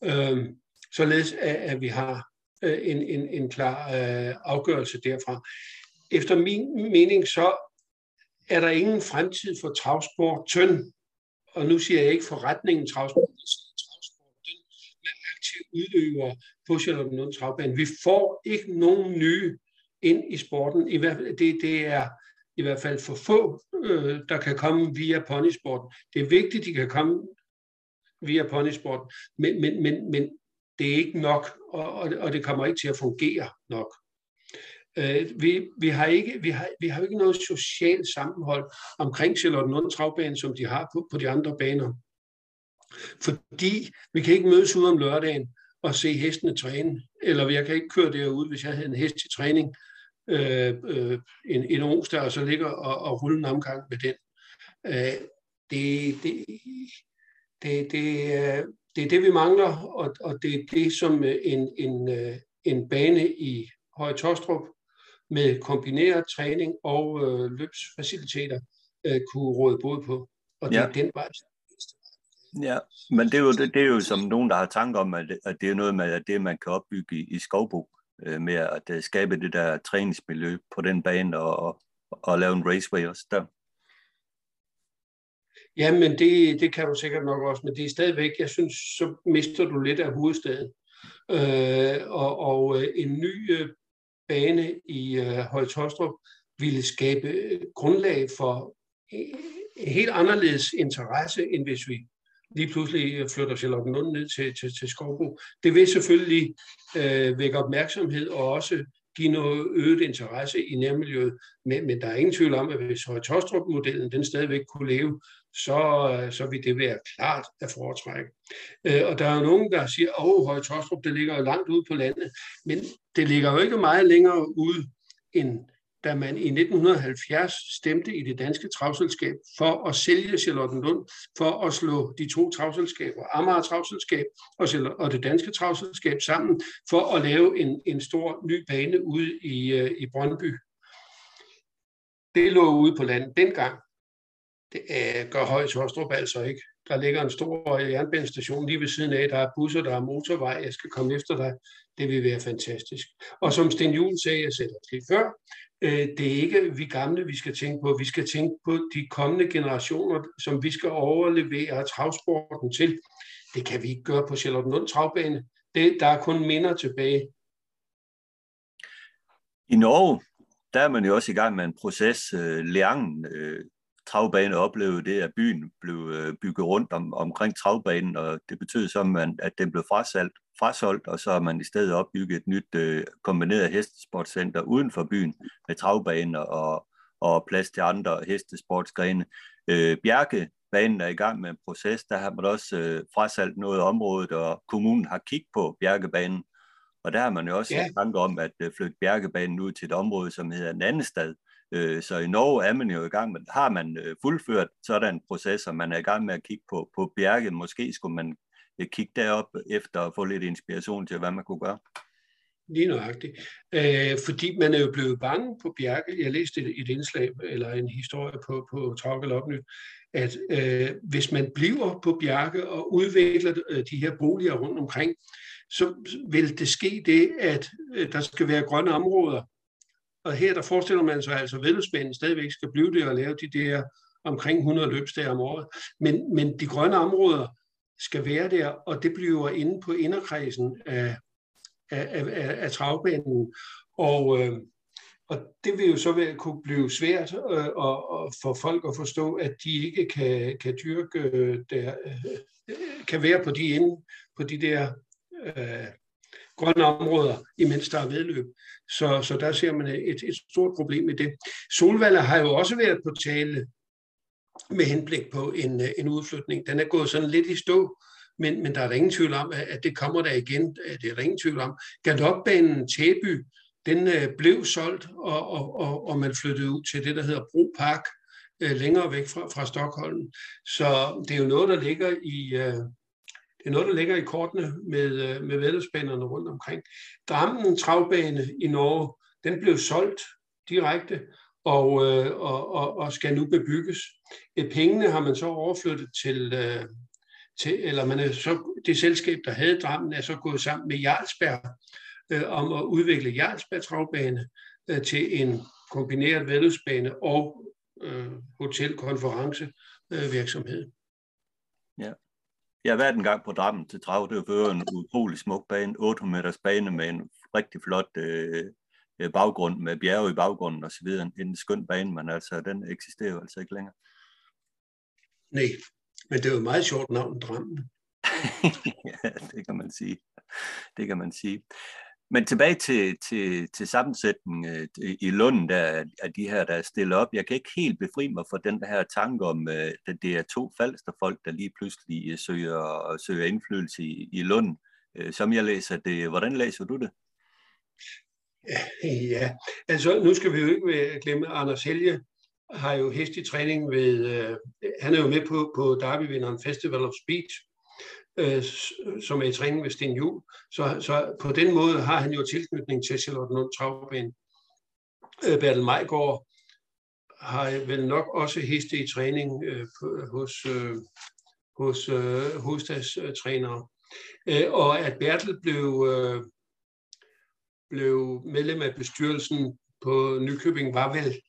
Øhm, således at, at vi har øh, en, en, en klar øh, afgørelse derfra. Efter min mening så er der ingen fremtid for travsport Tønd? Og nu siger jeg ikke forretningen travsport, men travsport med aktive udøvere på Charlottenlund Travbane. Vi får ikke nogen nye ind i sporten. I hvert fald, det, det er i hvert fald for få, øh, der kan komme via ponysporten. Det er vigtigt, at de kan komme via ponysporten, men, men, men, men det er ikke nok, og, og, og det kommer ikke til at fungere nok. Øh, vi, vi, har ikke, vi, har, vi har ikke noget socialt sammenhold omkring Charlottenlund Travbane, som de har på, på de andre baner. Fordi vi kan ikke mødes ud om lørdagen og se hestene træne. Eller jeg kan ikke køre derude, hvis jeg havde en hest til træning øh, øh, en, en onsdag, og så ligger og, og rulle en omgang med den. Øh, det, det, det, det, det er det, vi mangler, og, og det er det, som øh, en, en, øh, en bane i Høje Tostrup med kombineret træning og øh, løbsfaciliteter øh, kunne råde både på. Og det ja. er den vej. Ja, men det er, jo, det, det er jo som nogen, der har tanker om, at, at det er noget med at det, man kan opbygge i, i skovbo, øh, med at uh, skabe det der træningsmiljø på den bane og, og, og lave en raceway også der. Ja, men det, det kan du sikkert nok også, men det er stadigvæk, jeg synes, så mister du lidt af hovedstaden. Øh, og, og øh, en ny øh, bane i øh, Højtostrup ville skabe øh, grundlag for øh, en helt anderledes interesse, end hvis vi lige pludselig øh, flytter Charlottenlund ned til, til, til Skovbo. Det vil selvfølgelig øh, vække opmærksomhed og også give noget øget interesse i nærmiljøet, men, men der er ingen tvivl om, at hvis Høje-Tostrup-modellen den stadigvæk kunne leve, så, øh, så vil det være klart at foretrække. Øh, og der er jo nogen, der siger, at Høje Tostrup, det ligger jo langt ude på landet, men det ligger jo ikke meget længere ude, end da man i 1970 stemte i det danske travselskab for at sælge Charlottenlund, for at slå de to travselskaber, Amager Travselskab og, det danske travselskab sammen, for at lave en, en stor ny bane ude i, øh, i Brøndby. Det lå ude på landet dengang. Det øh, gør Høje Tostrup altså ikke. Der ligger en stor jernbanestation lige ved siden af. Der er busser, der er motorvej. Jeg skal komme efter dig. Det vil være fantastisk. Og som Sten Juhl sagde, jeg sætter det før, øh, det er ikke vi gamle, vi skal tænke på. Vi skal tænke på de kommende generationer, som vi skal overlevere travsporten til. Det kan vi ikke gøre på Charlottenlund Travbane. Det, der er kun minder tilbage. I Norge, der er man jo også i gang med en proces. Øh, uh, Leangen, uh, øh, travbane oplevede det, at byen blev øh, bygget rundt om, omkring travbanen, og det betød så, at den blev frasalgt, frasolgt, og så har man i stedet opbygget et nyt øh, kombineret hestesportscenter uden for byen med travbaner og, og plads til andre hestesportsgrene. Øh, Bjerke banen er i gang med en proces, der har man også øh, frasalgt noget af området, og kommunen har kigget på Bjerkebanen, og der har man jo også ja. tanke om at øh, flytte Bjerkebanen ud til et område, som hedder Nannestad, Øh, så i Norge er man jo i gang med, har man øh, fuldført sådan en proces, og man er i gang med at kigge på, på bjerget. Måske skulle man øh, kigge derop efter at få lidt inspiration til, hvad man kunne gøre. Lige nøjagtigt. Øh, fordi man er jo blevet bange på Bjerke. Jeg læste et, et indslag, eller en historie på, på Travgal Opnyt, at øh, hvis man bliver på Bjerke og udvikler øh, de her boliger rundt omkring, så vil det ske det, at øh, der skal være grønne områder, og her der forestiller man sig altså, at vedløbsbanen stadigvæk skal blive det og lave de der omkring 100 løbsdage om året. Men, men de grønne områder skal være der, og det bliver inde på inderkredsen af, af, af, af travbanen. Og, øh, og det vil jo så være, kunne blive svært øh, og, og for folk at forstå, at de ikke kan, kan dyrke øh, der, øh, kan være på de, inde, på de der øh, grønne områder, imens der er vedløb. Så, så der ser man et, et stort problem i det. Solvalder har jo også været på tale med henblik på en, en udflytning. Den er gået sådan lidt i stå, men, men der er der ingen tvivl om, at det kommer der igen. Øh, det er der ingen tvivl om. Galopbanen Tæby, den øh, blev solgt, og, og, og, og man flyttede ud til det, der hedder Bro Park, øh, længere væk fra, fra Stockholm. Så det er jo noget, der ligger i, øh, det er noget, der ligger i kortene med, øh, med vedløbsbanerne rundt omkring. Drammen travbane i Norge, den blev solgt direkte og, øh, og, og, og skal nu bebygges. Pengene har man så overflyttet til, øh, til eller man er så, det selskab, der havde Drammen, er så gået sammen med Jarlsberg øh, om at udvikle Jarlsberg travbane øh, til en kombineret vedløbsbane og øh, hotelkonferencevirksomhed. Ja. Jeg har været en gang på Drammen til Trav. Det var en utrolig smuk bane. 800 meters bane med en rigtig flot øh, øh, baggrund med bjerge i baggrunden osv. En, en skøn bane, men altså, den eksisterer jo altså ikke længere. Nej, men det er jo et meget sjovt navn, Drammen. ja, det kan man sige. Det kan man sige. Men tilbage til, til, til sammensætningen øh, i Lund, der, af de her, der er stillet op. Jeg kan ikke helt befri mig for den her tanke om, øh, at det er to folk, der lige pludselig øh, søger, søger indflydelse i, i Lund. som jeg læser det. Hvordan læser du det? Ja, altså nu skal vi jo ikke glemme, at Anders Helge har jo hest i træning ved, øh, han er jo med på, på Derby-vinderen Festival of Speech, øh, som er i træning ved Sten Juhl. Så, så på den måde har han jo tilknytning til Charlotte Travbanen. Øh, Bertel Majgaard har vel nok også heste i træning øh, på, hos, øh, hos øh, hovedstadstrænere. Øh, og at Bertel blev, øh, blev medlem af bestyrelsen på Nykøbing var vel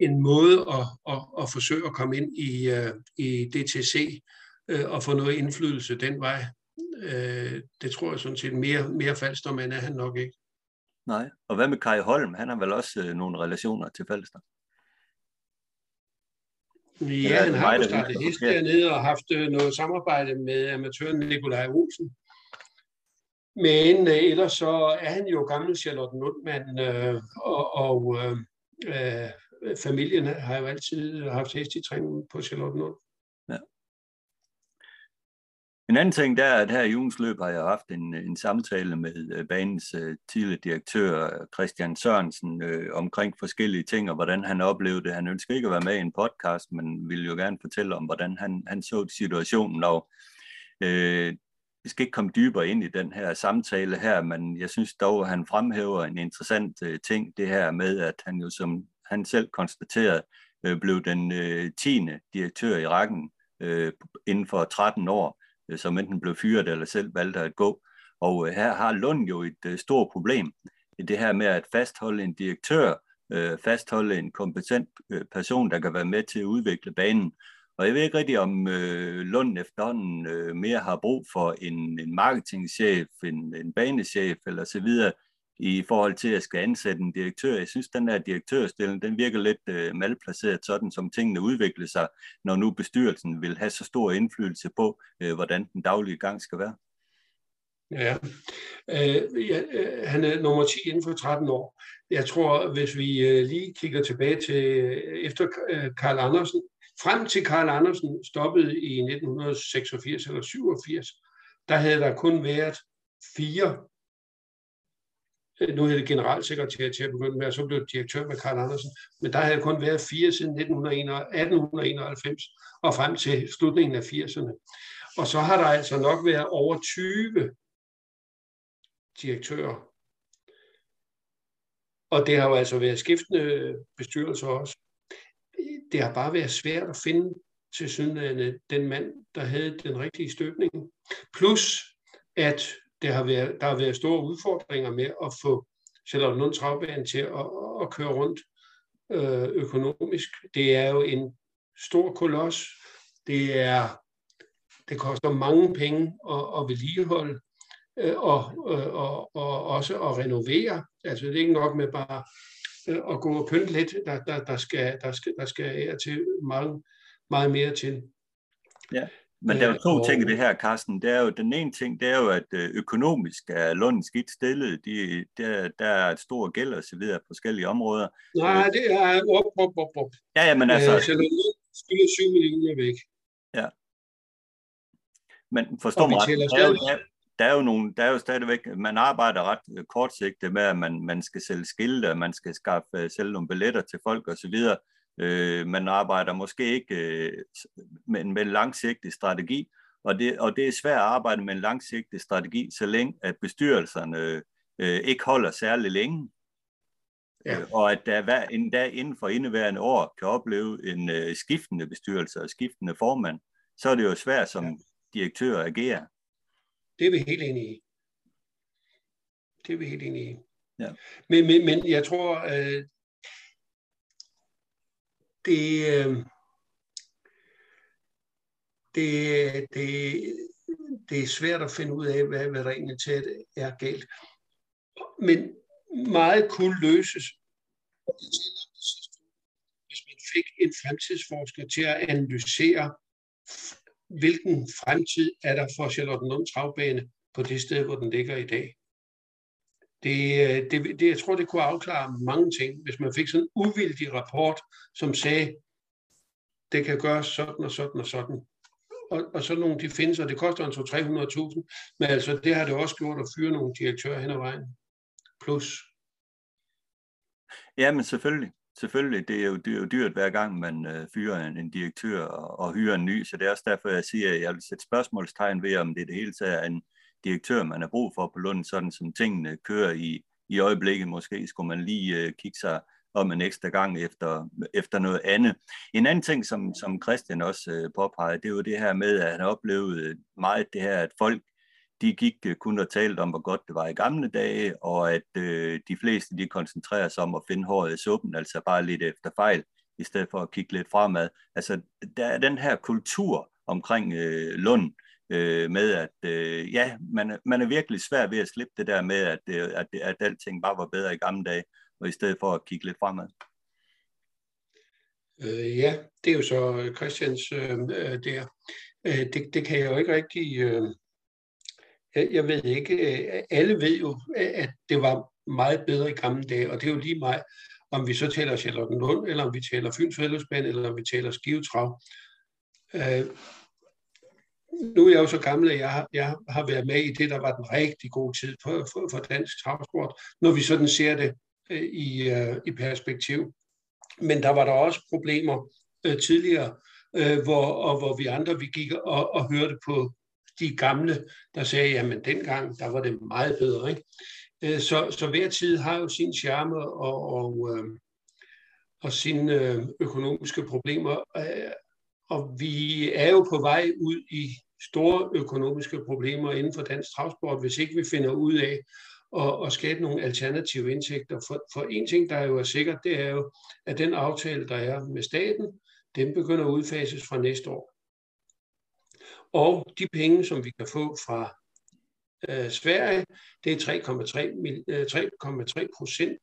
en måde at, at, at forsøge at komme ind i, uh, i DTC uh, og få noget indflydelse den vej. Uh, det tror jeg sådan set mere, mere falsk, men er han nok ikke. Nej, og hvad med Kai Holm? Han har vel også uh, nogle relationer til Falster? Ja, han har jo startet hest dernede og haft noget samarbejde med amatøren Nikolaj Olsen. Men øh, ellers så er han jo gammel Charlotte Nordmann, øh, og, og øh, familien har jo altid haft hest i træning på Charlottenlund. Ja. En anden ting der er, at her i ugens løb har jeg haft en, en samtale med øh, banens øh, tidligere direktør Christian Sørensen øh, omkring forskellige ting, og hvordan han oplevede det. Han ønsker ikke at være med i en podcast, men ville jo gerne fortælle om, hvordan han, han så situationen. Og, øh, vi skal ikke komme dybere ind i den her samtale her, men jeg synes dog, at han fremhæver en interessant øh, ting, det her med, at han jo som han selv konstaterede, øh, blev den øh, 10. direktør i rækken øh, inden for 13 år, Øh, som enten blev fyret eller selv valgte at gå. Og øh, her har Lund jo et øh, stort problem i det her med at fastholde en direktør, fastholde en kompetent person, der kan være med til at udvikle banen. Og jeg ved ikke rigtig, om øh, Lund efterhånden øh, mere har brug for en, en marketingchef, en, en banechef eller så videre, i forhold til at skal ansætte en direktør. Jeg synes, den der direktørstilling, den virker lidt øh, malplaceret, sådan som tingene udvikler sig, når nu bestyrelsen vil have så stor indflydelse på, øh, hvordan den daglige gang skal være. Ja. Øh, ja, øh, han er nummer 10 inden for 13 år. Jeg tror, hvis vi øh, lige kigger tilbage til øh, efter øh, Karl Andersen, frem til Karl Andersen stoppede i 1986 eller 87, der havde der kun været fire Øh, nu er det generalsekretær til at begynde med, og så blev det direktør med Karl Andersen. Men der havde kun været fire siden 1891 og frem til slutningen af 80'erne. Og så har der altså nok været over 20 direktører. Og det har jo altså været skiftende bestyrelser også. Det har bare været svært at finde til synligheden den mand, der havde den rigtige støbning. Plus, at det har været, der har været store udfordringer med at få Charlotte Travbane til at, at køre rundt øh, økonomisk. Det er jo en stor koloss. Det er det koster mange penge at, at vedligeholde øh, og, øh, og, og også at renovere. Altså det er ikke nok med bare øh, at gå og pynte lidt. Der, der, der, skal, der, skal, der skal til mange, meget mere til. Ja. Men der er jo to ting i det her, Carsten. Det er jo, den ene ting, det er jo, at øh, økonomisk er Lund skidt stillet. De, der, der er et stort gæld og så videre på forskellige områder. Nej, øh, det er op, op, op, op. Ja, ja, men altså... Øh, så skylder 7 millioner væk. Ja. Men forstår mig ret, der, er jo, der, der, er jo nogle, der er jo stadigvæk, man arbejder ret kortsigtet med, at man, man skal sælge skilte, man skal skaffe, sælge nogle billetter til folk og så videre. Øh, man arbejder måske ikke øh, med, med en langsigtet strategi, og det, og det er svært at arbejde med en langsigtet strategi, så længe at bestyrelserne øh, ikke holder særlig længe. Ja. Øh, og at der hver, en dag inden for indeværende år kan opleve en øh, skiftende bestyrelse og skiftende formand, så er det jo svært som ja. direktør at agere. Det er vi helt enige i. Det er vi helt enige i. Ja. Men, men, men jeg tror, øh, det, øh, det, det, det er svært at finde ud af, hvad, hvad der egentlig til er galt. Men meget kunne løses, hvis man fik en fremtidsforsker til at analysere, hvilken fremtid er der for Charlottenlund Travbane på det sted, hvor den ligger i dag. Det, øh, det, det, jeg tror, det kunne afklare mange ting, hvis man fik sådan en uvildig rapport, som sagde, det kan gøres sådan og sådan og sådan. og, og så nogle de findes, og det koster en 300.000, men altså det har det også gjort at fyre nogle direktører hen ad vejen. Plus. Ja, men selvfølgelig. Selvfølgelig, det er jo, det er jo dyrt hver gang, man øh, fyrer en, en direktør og, og hyrer en ny, så det er også derfor, jeg siger, at jeg vil sætte spørgsmålstegn ved, om det det hele taget er en direktør, man har brug for på Lund, sådan som tingene kører i, i øjeblikket. Måske skulle man lige øh, kigge sig om en ekstra gang efter, efter noget andet. En anden ting, som, som Christian også øh, påpegede, det er jo det her med, at han oplevede meget det her, at folk de gik øh, kun og talte om, hvor godt det var i gamle dage, og at øh, de fleste de koncentrerer sig om at finde håret i suppen, altså bare lidt efter fejl, i stedet for at kigge lidt fremad. Altså, der er den her kultur omkring øh, Lund, øh, med at øh, ja, man, man er virkelig svær ved at slippe det der med, at, øh, at, at alting bare var bedre i gamle dage, og i stedet for at kigge lidt fremad. Øh, ja, det er jo så øh, Christians øh, øh, der. Øh, det, det kan jeg jo ikke rigtig... Øh, jeg ved ikke, øh, alle ved jo, øh, at det var meget bedre i gamle dage, og det er jo lige mig, om vi så taler Charlottenlund, eller om vi taler Fyns Fællesband, eller om vi taler Skivetrav. Øh, nu er jeg jo så gammel, at jeg har, jeg har været med i det, der var den rigtig gode tid for, for, for dansk travsport, når vi sådan ser det øh, i, øh, i perspektiv. Men der var der også problemer øh, tidligere, øh, hvor, og hvor vi andre vi gik og, og hørte på de gamle, der sagde, jamen dengang, der var det meget bedre. Ikke? Øh, så, så hver tid har jo sin charme og, og, øh, og sine øh, økonomiske problemer. Øh, og vi er jo på vej ud i store økonomiske problemer inden for dansk transport, hvis ikke vi finder ud af at, at skabe nogle alternative indtægter. For, for en ting, der jo er sikkert, det er jo, at den aftale, der er med staten, den begynder at udfases fra næste år. Og de penge, som vi kan få fra øh, Sverige, det er 3,3 øh, procent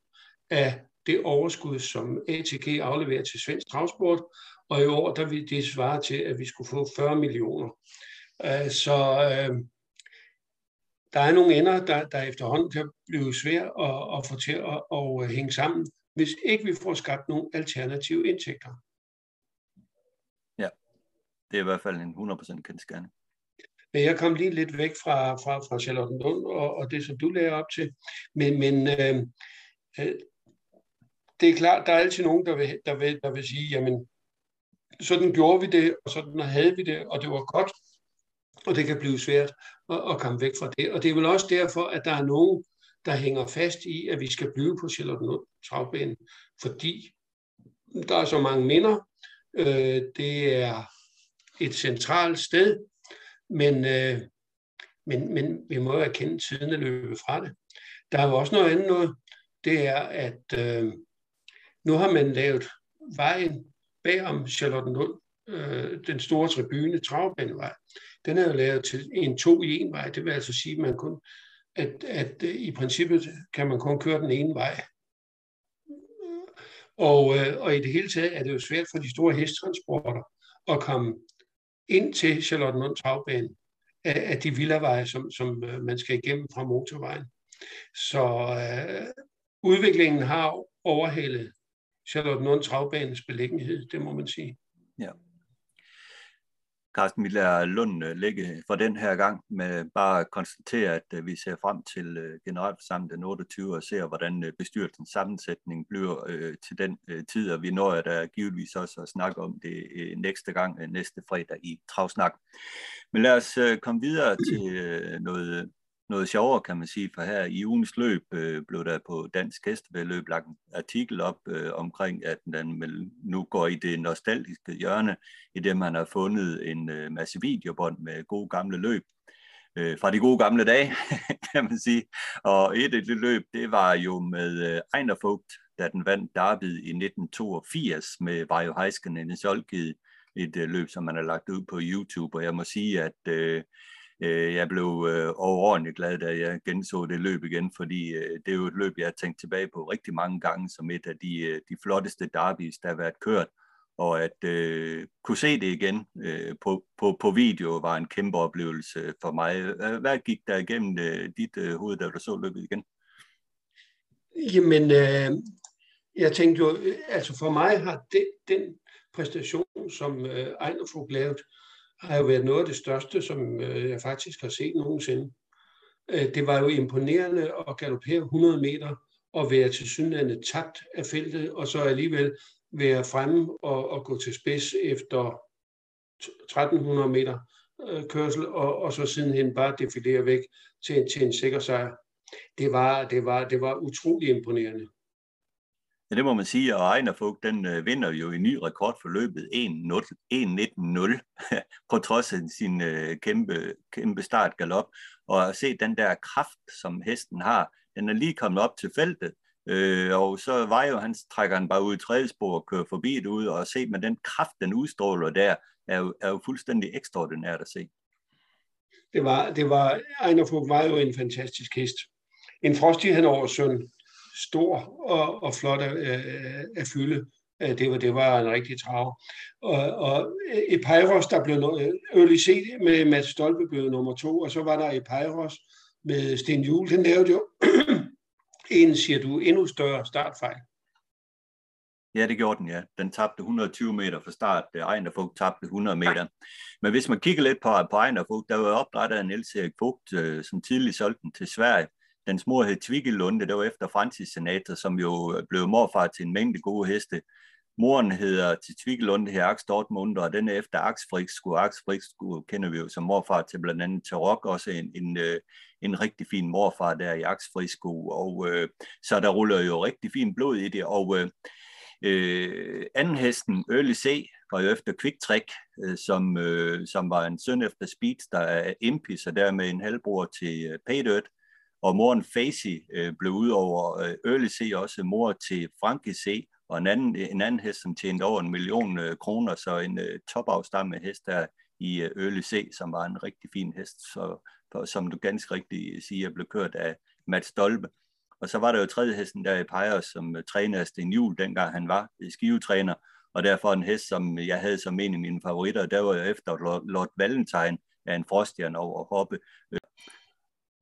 af det overskud, som ATG afleverer til svensk transport, og i år der vil det svare til, at vi skulle få 40 millioner. Øh, så øh, der er nogle ender, der, der efterhånden kan blive svært at, at få til at, at hænge sammen, hvis ikke vi får skabt nogle alternative indtægter. Ja, det er i hvert fald en 100% kendskærning. Men jeg kom lige lidt væk fra, fra, fra Charlottenlund og, og det, som du lærer op til. Men, men øh, øh, det er klart, der er altid nogen, der vil, der vil, der vil sige, jamen, sådan gjorde vi det, og sådan havde vi det, og det var godt, og det kan blive svært at, at komme væk fra det. Og det er vel også derfor, at der er nogen, der hænger fast i, at vi skal blive på Charlottenlund travbanen, fordi der er så mange minder. Øh, det er et centralt sted, men, øh, men, men vi må jo erkende, at tiden at løbe fra det. Der er jo også noget andet noget, det er, at øh, nu har man lavet vejen bagom Charlottenlund, øh, den store tribune, Travbanevej, den er jo lavet til en to i en vej. Det vil altså sige, at man kun, at, at øh, i princippet kan man kun køre den ene vej. Og, øh, og i det hele taget er det jo svært for de store hesttransporter at komme ind til Charlottenlund Travbane af, af de villaveje, som, som øh, man skal igennem fra motorvejen. Så øh, udviklingen har Charlotte Charlottenlund Travbanes beliggenhed, det må man sige. Ja. Carsten, vi lader Lund øh, ligge for den her gang med bare at konstatere, at øh, vi ser frem til øh, generalforsamlingen den 28. og ser, hvordan bestyrelsens sammensætning bliver til den tid, og vi når at der givetvis også at snakke om det næste gang, næste fredag i Travsnak. Men lad os komme videre til noget noget sjovere, kan man sige, for her i ugens løb øh, blev der på Dansk Hestevedløb lagt en artikel op øh, omkring, at den nu går i det nostalgiske hjørne, i det man har fundet en øh, masse videobånd med gode gamle løb øh, fra de gode gamle dage, kan man sige. Og et af de løb, det var jo med øh, Ejnerfogt, da den vandt Derby i 1982 med Vajo Heiskanen i Solgid, et øh, løb, som man har lagt ud på YouTube, og jeg må sige, at øh, øh, jeg blev øh, overordentligt glad, da jeg genså det løb igen, fordi øh, det er jo et løb, jeg har tænkt tilbage på rigtig mange gange, som et af de, øh, de flotteste derbys, der har været kørt, og at øh, kunne se det igen øh, på, på, på video var en kæmpe oplevelse for mig. Hvad gik der igennem øh, dit øh, hoved, da du så løbet igen? Jamen, øh, jeg tænkte jo, øh, altså for mig har det, den præstation, som øh, Ejner lavet, har jo været noget af det største, som øh, jeg faktisk har set nogensinde. Øh, det var jo imponerende at galopere 100 meter og være til synlande tabt af feltet, og så alligevel være fremme og, og gå til spids efter 1300 meter øh, kørsel, og, og så sidenhen bare defilere væk til, til en sikker sejr. Det var, det, var, det var utrolig imponerende. Ja, det må man sige, og Ejner Fugt, den øh, vinder jo i ny rekord for løbet 1.19.0 på trods af sin øh, kæmpe, kæmpe startgalop. Og at se den der kraft, som hesten har, den er lige kommet op til feltet, øh, og så var jo, han trækker han bare ud i tredje spor og kører forbi det ud, og se med den kraft, den udstråler der, er jo, er jo fuldstændig ekstraordinært at se. Det var, det var, Ejner Fugt var jo en fantastisk hest. En frostighed over søn, stor og, og flot at, øh, øh, at fylde. Øh, det var, det var en rigtig trav. Og, og Epeiros, der blev Early C med Mads Stolpe blev nummer to, og så var der Epeiros med Sten Juhl. Den lavede jo en, siger du, endnu større startfejl. Ja, det gjorde den, ja. Den tabte 120 meter fra start. Ejnerfugt tabte 100 meter. Men hvis man kigger lidt på, på Ejnerfugt, der var opdrettet af Niels Erik Fugt, øh, som tidligt solgte den til Sverige. Dens mor hed Tvigelunde, det var efter Francis Senator, som jo blev morfar til en mængde gode heste. Moren hedder til Tvigelunde her Aks Dortmund, og den er efter Aks Friksku. Aks Friksku kender vi jo som morfar til blandt andet Tarok, også en, en, øh, en rigtig fin morfar der i Aks Friksku. Og øh, så der ruller jo rigtig fin blod i det, og øh, Øh, anden hesten, Early C, var jo efter Quick Trick, øh, som, øh, som var en søn efter Speedster er Impis, og dermed en halvbror til øh, Paydirt. Og moren Facey øh, blev ud over øh, Early C også mor til Frankie C, og en anden, en anden hest, som tjente over en million øh, kroner, så en øh, topafstammet hest der i øh, Early C, som var en rigtig fin hest, så, for, som du ganske rigtigt øh, siger, blev kørt af Mats Stolpe. Og så var der jo tredje hesten der i Pejers, som øh, træner Sten Juhl, dengang han var øh, skivetræner, og derfor en hest, som jeg havde som en af mine favoritter, der var jeg efter Lord, Lord Valentine af en frostjern over hoppe.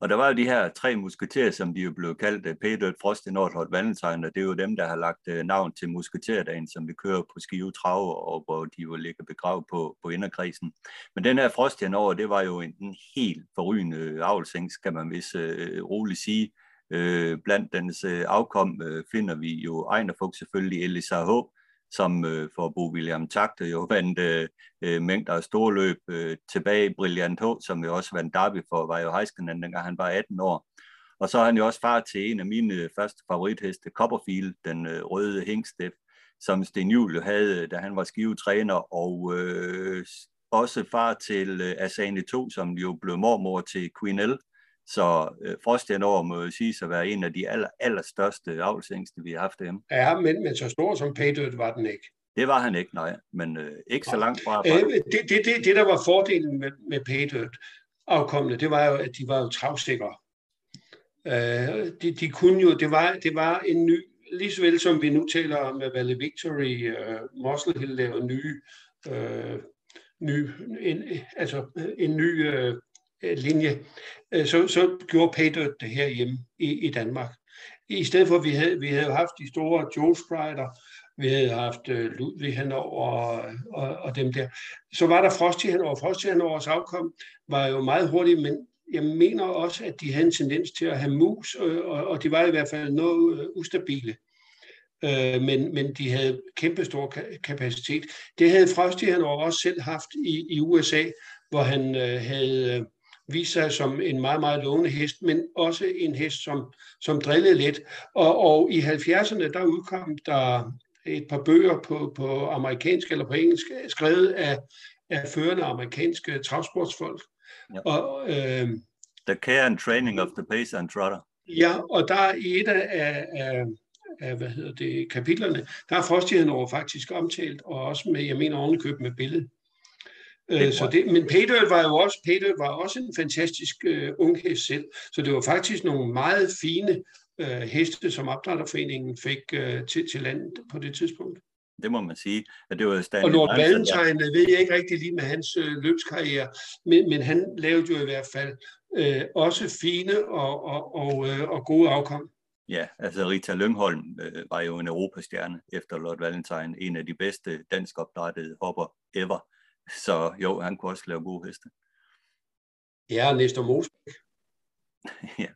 Og der var jo de her tre musketerer, som de jo blev kaldt øh, Peter Frost, Nordholt Valentine, og det er jo dem, der har lagt øh, navn til musketerdagen, som vi kører på Skive Trave, og hvor de jo ligger begravet på, på inderkredsen. Men den her Frost over, det var jo en, en helt forrygende øh, avlsængs, skal man vist øh, roligt sige. Øh, blandt dens øh, afkom øh, finder vi jo Ejnerfugt selvfølgelig Elisa H., som øh, for Bo William Takte jo vandt øh, øh, mængder af store løb øh, tilbage. Brilliant H., som jo også vandt derby for, var jo Heiskanen, dengang han var 18 år. Og så er han jo også far til en af mine øh, første favoritheste, Copperfield, den øh, røde hængstef, som Sten Juhl havde, da han var skivetræner, og øh, også far til øh, Asane 2, som jo blev mormor til Queen L, så øh, Frostjernår må jo sige at være en af de aller, allerstørste avlsængste, vi har haft hjemme. Ja, men, men så stor som Patriot var den ikke. Det var han ikke, nej, men øh, ikke så langt fra. Øh, det, det, det, det, der var fordelen med, med Patriot afkommende, det var jo, at de var jo travsikre. Øh, de, de kunne jo, det var, det var en ny, lige så vel som vi nu taler om med Valley Victory, uh, Muscle Hill laver nye, uh, ny, en, altså en ny Øh, Øh, linje, øh, så, så gjorde Patriot det her hjemme i, i Danmark. I stedet for, at vi havde, vi havde haft de store Joe Sprider, vi havde haft øh, Ludvig henover og, og, og dem der. Så var der Frosty henover. Frosty henovers afkom var jo meget hurtigt, men jeg mener også, at de havde en tendens til at have mus, og, og, og de var i hvert fald noget ustabile. Øh, men, men de havde kæmpestor kapacitet. Det havde Frosty henover også selv haft i, i USA, hvor han øh, havde viste sig som en meget, meget lovende hest, men også en hest, som, som drillede lidt. Og, og i 70'erne, der udkom der et par bøger på, på amerikansk eller på engelsk, skrevet af, af førende amerikanske travsportsfolk. Ja. Og, øh, the Care and Training of the Pacer and Trotter. Ja, og der er i et af, af, af hvad hedder det, kapitlerne, der er Frostigheden over faktisk omtalt, og også med, jeg mener ovenikøbet med billedet. Øh, så det, men Peter var jo også, Peter var også en fantastisk uh, ung hest selv, så det var faktisk nogle meget fine uh, heste, som opdrætterforeningen fik uh, til, til landet på det tidspunkt. Det må man sige. At det var Stanley og Lord Valentine ved jeg ikke rigtig lige med hans uh, løbskarriere, men, men han lavede jo i hvert fald uh, også fine og, og, og, uh, og gode afkom. Ja, altså Rita Lyngholm øh, var jo en europastjerne efter Lord Valentine, en af de bedste dansk opdrættede hopper ever. Så jo, han kunne også lave gode heste. Ja, Nestor Mosbæk. ja.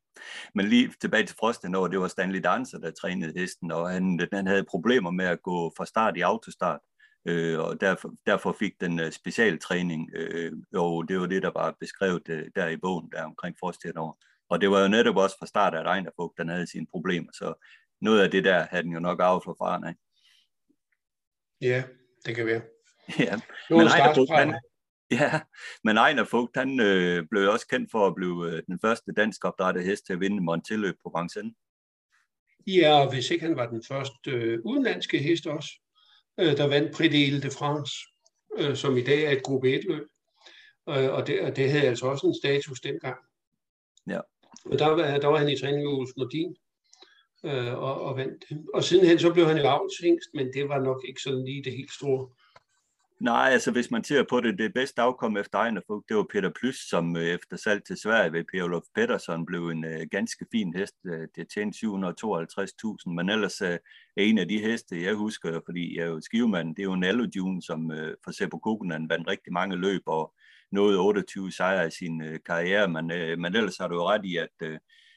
Men lige tilbage til Frosten, når det var Stanley Dancer, der trænede hesten, og han, han havde problemer med at gå fra start i autostart, øh, og derfor, derfor fik den uh, specialtræning, øh, og det var det, der var beskrevet uh, der i bogen, der omkring Frosten over. Og det var jo netop også fra start, at Ejnerfug, den havde sine problemer, så noget af det der havde den jo nok af fra faren af. Ja, det kan være. Ja, men Ejnerfug, han, Ja, men Ejner Fugt, han øh, blev også kendt for at blive øh, den første dansk opdrættede hest til at vinde Montelløb på Vincennes. Ja, og hvis ikke han var den første øh, udenlandske hest også, øh, der vandt Prix de de France, øh, som i dag er et gruppe 1-løb. Øh, og, det, og det havde altså også en status dengang. Ja. Og der var, der var han i træning med Ulf Nordin øh, og, og vandt Og sidenhen så blev han jo avlshængst, men det var nok ikke sådan lige det helt store. Nej, altså hvis man ser på det, det bedste afkom efter Ejnerfug, det var Peter Plys, som øh, efter salg til Sverige ved Per Olof Pettersson blev en uh, ganske fin hest. Øh, det tjente 752.000, men ellers uh, er en af de heste, jeg husker, fordi jeg er jo skivemand, det er jo en Aludjun, som uh, for Seppo Kukunen vandt rigtig mange løb og nåede 28 sejre i sin uh, karriere, men, uh, men ellers har du jo ret i, at uh,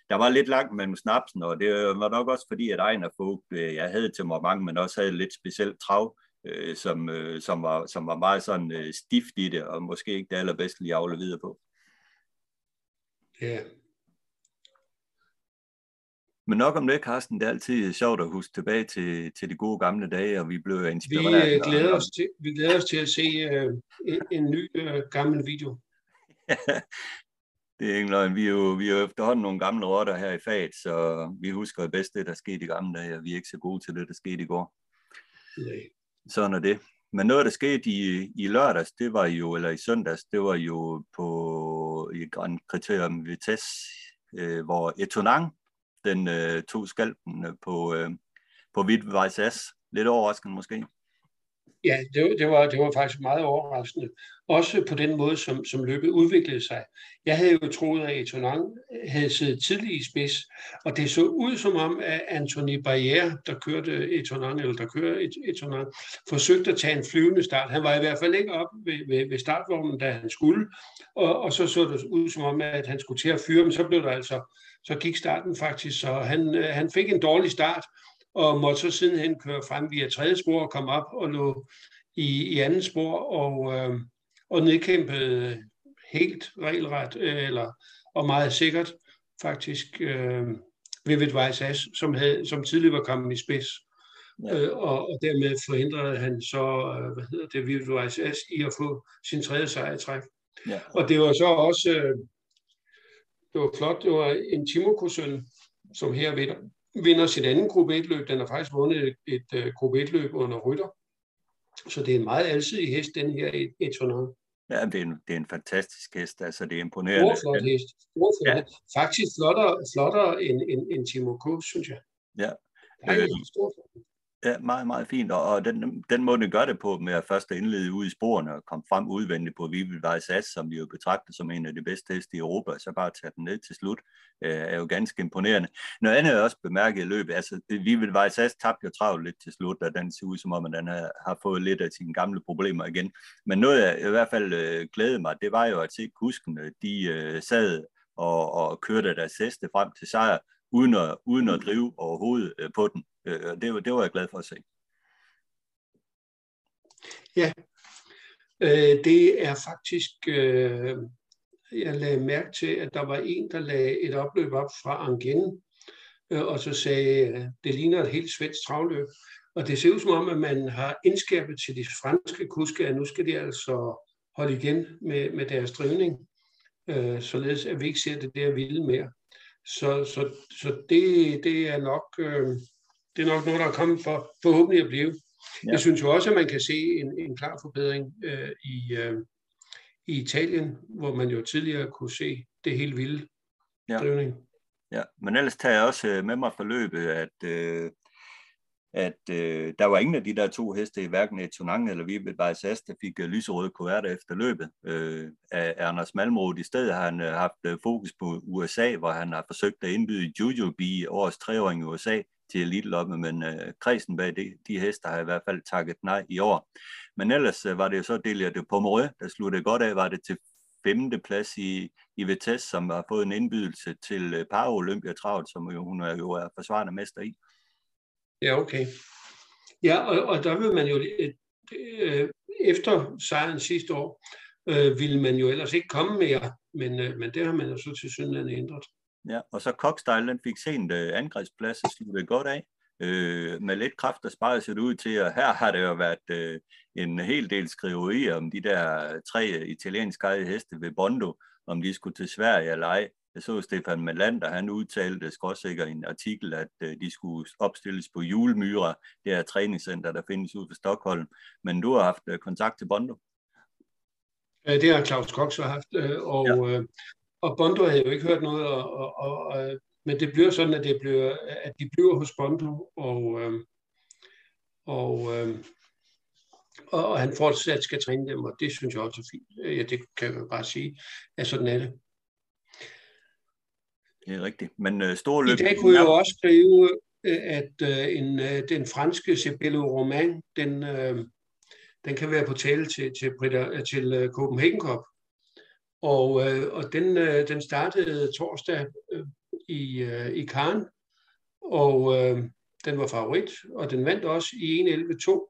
der var lidt langt mellem snapsen, og det var nok også fordi, at Ejnerfug, uh, jeg havde til mange, men også havde lidt specielt trav, øh, som, øh, som, var, som var meget sådan øh, stift i det, og måske ikke det allerbedste lige afle videre på. Ja. Men nok om det, Carsten. Det er altid sjovt at huske tilbage til, til de gode gamle dage, og vi blev inspireret. Vi, øh, glæder, os til, vi glæder os til at se øh, en, en ny øh, gammel video. det er ikke løgn. Vi er, jo, vi er jo efterhånden nogle gamle rotter her i faget, så vi husker bedst det, der skete i gamle dage, og vi er ikke så gode til det, der skete i går. Nej sådan er det. Men noget, der skete i, i lørdags, det var jo, eller i søndags, det var jo på i Grand Criterium Vitesse, øh, hvor Etonang, den øh, tog skalpen øh, på, øh, på Hvidt S. Lidt overraskende måske. Ja, det, det, var, det var faktisk meget overraskende. Også på den måde, som, som løbet udviklede sig. Jeg havde jo troet, at Etonang havde siddet tidligt i spids, og det så ud som om, at Anthony Barriere, der kørte Etonang, eller der kører Etonang, forsøgte at tage en flyvende start. Han var i hvert fald ikke op ved, ved, ved startvognen, da han skulle, og, og så så det ud som om, at han skulle til at fyre, men så blev der altså, så gik starten faktisk, så han, øh, han fik en dårlig start, og måtte så sidenhen køre frem via tredje spor og komme op og lå i, i anden spor og, øh, og nedkæmpede helt regelret øh, eller, og meget sikkert faktisk øh, Vivid Weiss As, som, havde, som tidligere var kommet i spids. Ja. Øh, og, og dermed forhindrede han så, øh, hvad hedder det, Vivid Weiss i at få sin tredje sejr i træk. Ja. Og det var så også, øh, det var flot, det var en Timoko-søn, som her vinder, vinder sit anden gruppe 1-løb. Den har faktisk vundet et, et, et uh, gruppe 1-løb under rytter. Så det er en meget alsidig hest, den her 100. Ja, det er, en, det er en fantastisk hest, altså det er imponerende. Stor flot hest. Stor flot. Ja. Faktisk flottere, flottere end, end, end Timo K, synes jeg. Ja. Øh, stor Ja, meget, meget fint, og, og den, den måde, den gør det på, med at først indlede ud i sporene og komme frem udvendigt på Vivilvej Sats, som vi jo betragter som en af de bedste heste i Europa, så bare tage den ned til slut, øh, er jo ganske imponerende. Noget andet jeg også bemærket i løbet, altså øh, Vivilvej Sats tabte jo travlt lidt til slut, og den ser ud som om, at den har, har fået lidt af sine gamle problemer igen. Men noget, jeg i hvert fald øh, glædede mig, det var jo at se kuskene, de øh, sad og, og kørte deres heste frem til sejr, uden at, uden at drive overhovedet øh, på den. Øh, det, det var jeg glad for at se. Ja, øh, det er faktisk, øh, jeg lagde mærke til, at der var en, der lagde et opløb op fra Angen, øh, og så sagde, det ligner et helt svensk travløb. Og det ser ud som om, at man har indskabet til de franske kuske, at nu skal de altså holde igen med, med deres drivning, øh, således at vi ikke ser det der vilde mere. Så, så, så det, det er nok øh, det er nok noget, der er kommet for forhåbentlig at blive. Ja. Jeg synes jo også, at man kan se en, en klar forbedring øh, i, øh, i Italien, hvor man jo tidligere kunne se det helt vilde ja. drivning. Ja, men ellers tager jeg også øh, med mig forløbet, at øh, at øh, der var ingen af de der to heste, hverken Etonang eller Vibet Bajsas, der fik øh, lyserøde kuverter efter løbet. Øh, af Anders Malmrod i stedet har han øh, haft øh, fokus på USA, hvor han har forsøgt at indbyde Juju Bee, årets treåring i USA, til eliteloppe, men øh, kredsen bag de, de heste har i hvert fald takket nej i år. Men ellers øh, var det jo så Delia de Pomerø, der sluttede godt af, var det til femte plads i, i Vitesse, som har fået en indbydelse til øh, Paralympiatravet, som jo, hun er jo er forsvarende mester i. Ja, okay. Ja, og, og der vil man jo, øh, efter sejren sidste år, øh, ville man jo ellers ikke komme mere, men, øh, men det har man jo så til synligheden ændret. Ja, og så Kokstejl, den fik sent øh, angrebsplads og sluttede godt af. Øh, med lidt kraft og sparet ser det ud til, og her har det jo været øh, en hel del skriverier om de der tre italienske heste ved Bondo, om de skulle til Sverige eller ej. Jeg så Stefan Melander, han udtalte skråsikker i en artikel, at øh, de skulle opstilles på Julemyra, det er træningscenter, der findes ud for Stockholm. Men du har haft øh, kontakt til Bondo? Det har Claus Cox haft, øh, og, ja. øh, og Bondo havde jo ikke hørt noget, og, og, og, men det bliver sådan, at, det bliver, at de bliver hos Bondo, og, øh, og, øh, og han fortsat skal træne dem, og det synes jeg også er fint. Ja, det kan jeg bare sige, at sådan er det. Det er rigtigt. Men uh, store løb... I dag kunne jeg jo også skrive, at uh, en, uh, den franske Cibello Roman, den, uh, den kan være på tale til, til, Britta, til uh, Copenhagen Cup. Og, uh, og den, uh, den startede torsdag uh, i, uh, i Caen, og uh, den var favorit, og den vandt også i 1.11.2.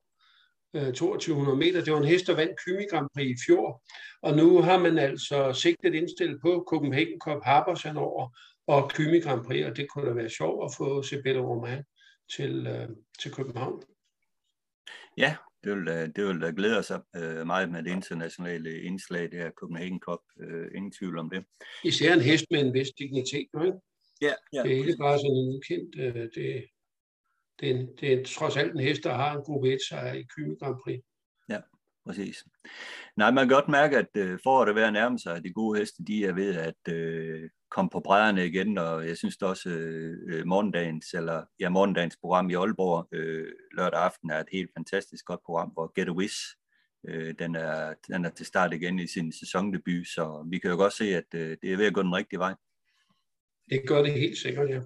2200 meter. Det var en hest, der vandt Kymi Grand Prix i fjor. Og nu har man altså sigtet indstillet på Copenhagen Cup Harborsand over og Kymi Grand Prix, og det kunne da være sjovt at få Sibella Roman til, øh, til København. Ja, det vil, det vil da glæde os øh, meget med det internationale indslag, det her Copenhagen Cup. Øh, ingen tvivl om det. Især en hest med en vis dignitet, ikke? Ja, ja. Det er ikke bare sådan en ukendt, øh, det, det, er en, det er trods alt en hest, der har en gruppe 1 sejr i Kymi Grand Prix. Præcis. Nej, man kan godt mærke, at øh, for at være nærme sig, de gode heste, de er ved at øh, komme på brædderne igen, og jeg synes også, øh, morgendagens, eller ja, morgendagens program i Aalborg øh, lørdag aften er et helt fantastisk godt program, hvor Get a Wish, øh, den, er, den er til start igen i sin sæsondebut, så vi kan jo godt se, at øh, det er ved at gå den rigtige vej. Det gør det helt sikkert, ja.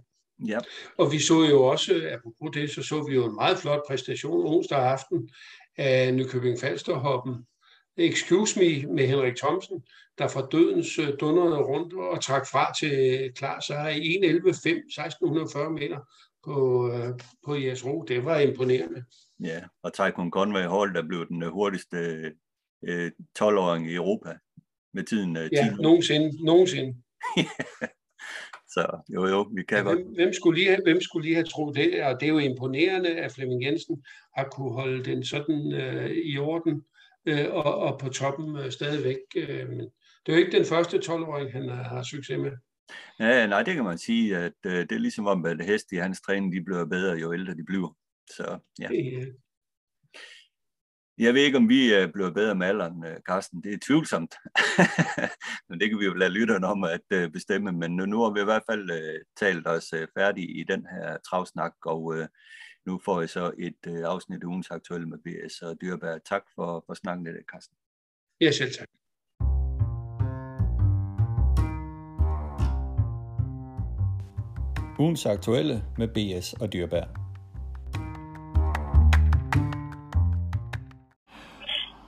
Ja. Og vi så jo også, apropos det, så så vi jo en meget flot præstation onsdag aften af Nykøbing Falsterhoppen. Excuse Me med Henrik Thomsen, der fra dødens øh, dundrede rundt og trak fra til klar sejr i 1.11.5, 1640 meter på, øh, på Ro. Det var imponerende. Ja, og Taikon Conway Hall, der blev den hurtigste øh, 12-åring i Europa med tiden. Øh, ja, nogensinde. nogensinde. Så jo, jo, vi kan ja, godt. Hvem, hvem, skulle lige have, hvem skulle lige have troet det? Og det er jo imponerende, at Flemming Jensen har kunne holde den sådan øh, i orden øh, og, og på toppen øh, stadigvæk. Øh, men det er jo ikke den første 12-åring, han har, har succes med. Ja, nej, det kan man sige, at øh, det er ligesom om, at heste i hans træning, de bliver bedre, jo ældre de bliver. Så ja. ja. Jeg ved ikke, om vi er blevet bedre med alderen, Carsten. Det er tvivlsomt. men det kan vi jo lade lytterne om at øh, bestemme. Men nu har vi i hvert fald uh, talt os uh, færdige i den her travsnak, og uh, nu får jeg så et uh, afsnit af ugens aktuelle med BS og Dyrbær. Tak for, for snakken lidt, Carsten. Ja, selv tak. Ugens aktuelle med BS og Dyrbær.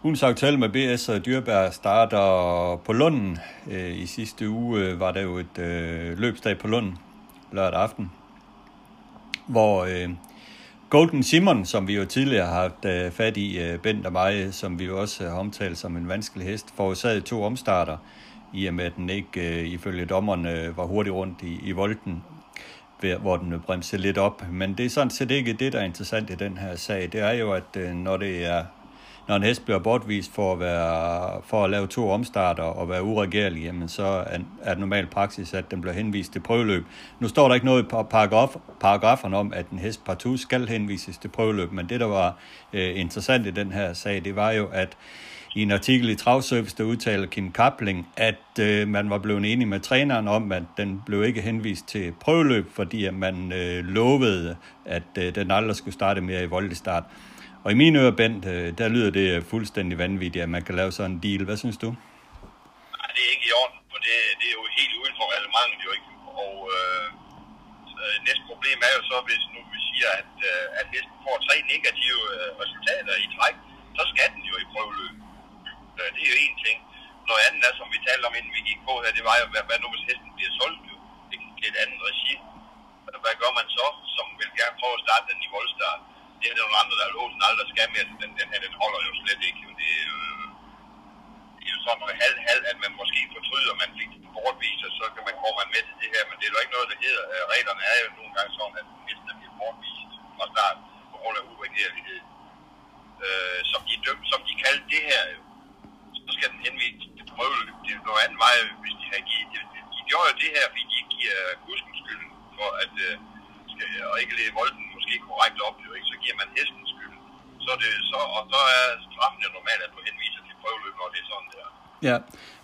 Ugens aftale med BS og Dyrbær starter på Lunden. Øh, I sidste uge øh, var der jo et øh, løbsdag på Lunden lørdag aften, hvor øh, Golden Simon, som vi jo tidligere har haft fat i, Bent og mig, som vi jo også har omtalt som en vanskelig hest, forårsagede to omstarter, i og med at den ikke ifølge dommerne var hurtigt rundt i, i volden, hvor den bremsede lidt op. Men det er sådan set ikke det, der er interessant i den her sag. Det er jo, at når det er når en hest bliver bortvist for at, være, for at lave to omstarter og være uregerlig, jamen så er, er det normal praksis, at den bliver henvist til prøveløb. Nu står der ikke noget i paragraf, paragraferne om, at en hest partout skal henvises til prøveløb, men det, der var øh, interessant i den her sag, det var jo, at i en artikel i Travservice, der udtaler Kim Kapling, at øh, man var blevet enig med træneren om, at den blev ikke henvist til prøveløb, fordi at man øh, lovede, at øh, den aldrig skulle starte mere i voldelig start. Og i mine ører, Bent, øh, der lyder det øh, fuldstændig vanvittigt, at man kan lave sådan en deal. Hvad synes du? Nej, det er ikke i orden, for det, det er jo helt uden for reglementet jo ikke. Og øh, øh næste problem er jo så, hvis nu vi siger, at at testen får tre negative øh, resultater i træk, så skal den jo i prøveløb. Øh, det er jo en ting. Noget andet er, som vi talte om, inden vi gik på her, det var jo, hvad, hvad nu hvis hesten bliver solgt jo? Det er et andet regi. Hvad gør man så, som vil gerne prøve at starte den i voldstart? Det er der nogle andre, der er låsen aldrig skal med, den, den her, den holder jo slet ikke. Jo. Det, er jo, øh, det er jo sådan noget halv-halv, at man måske fortryder, man fik den bortvist, og så kan man komme med til det her, men det er jo ikke noget, der hedder. Øh, reglerne er jo nogle gange sådan, at hesten bliver bortvist fra start på grund af uregerlighed. Øh, som, de døm, som de kaldte det her jo, så skal den henvise til prøveløb. Det er noget andet vej, hvis de har givet. De, de, de gjorde jo det her, fordi de ikke giver kusken skylden for, at øh, skal, og ikke lede volden måske korrekt op, jo, ikke? så giver man hesten skylden. Så er det, så, og så er straffen jo normalt, at du henviser til prøveløb, når det er sådan der. Ja,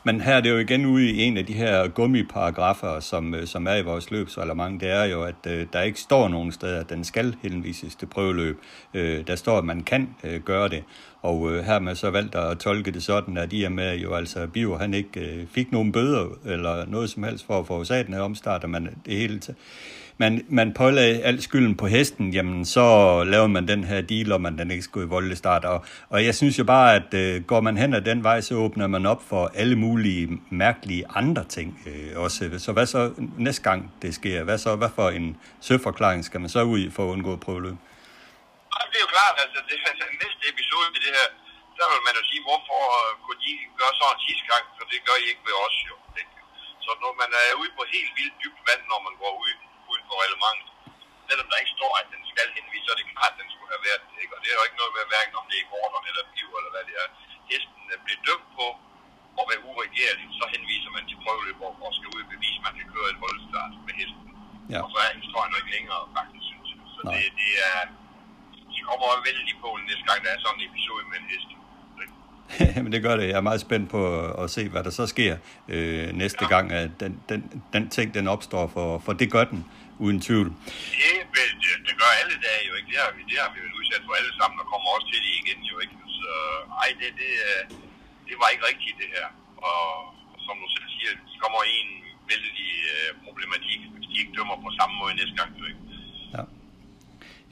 men her er det jo igen ude i en af de her gummiparagrafer, som, øh, som er i vores løbsreglement. Det er jo, at øh, der ikke står nogen steder, at den skal henvises til prøveløb. Øh, der står, at man kan øh, gøre det. Og øh, her man så valgt at tolke det sådan, at i og med jo altså Bio, han ikke øh, fik nogen bøder eller noget som helst for at forårsage den her omstart, og man det hele man, man pålagde al skylden på hesten, jamen så laver man den her deal og man den ikke skulle i voldelig start. Og, og jeg synes jo bare, at øh, går man hen ad den vej, så åbner man op for alle mulige mærkelige andre ting øh, også. Så hvad så næste gang det sker? Hvad så? Hvad for en søforklaring skal man så ud i for at undgå prøveløb? Det er jo klart, altså det, er altså, næste episode i det her, der vil man jo sige, hvorfor kunne de gøre sådan sidste gang, for det gør I ikke med os jo. Så når man er ude på helt vildt dybt vand, når man går ud, for reglementet, selvom der ikke står, at den skal henvise, så er det klart, at den skulle have været det. Ikke? Og det er jo ikke noget med, hverken om det er Gordon eller Piv eller hvad det er. Hesten bliver dømt på at være uregerlig, så henviser man til prøveløb og skal ud og bevise, at man kan køre en voldstart med hesten. Ja. Og så er historien ikke længere, faktisk, synes jeg. Så det, det er, de kommer vældig på næste gang, der er sådan en episode med en hest. Men det gør det. Jeg er meget spændt på at se, hvad der så sker øh, næste ja. gang, at den, den, den ting, den opstår, for, for det gør den, uden tvivl. Det, det, det gør alle dage jo ikke. Det har, vi, det har vi jo udsat for alle sammen, og kommer også til det igen jo ikke. Så ej, det, det, det var ikke rigtigt det her. Og som du selv siger, de kommer en vældig øh, problematik, hvis de ikke dømmer på samme måde næste gang jo ikke. Ja.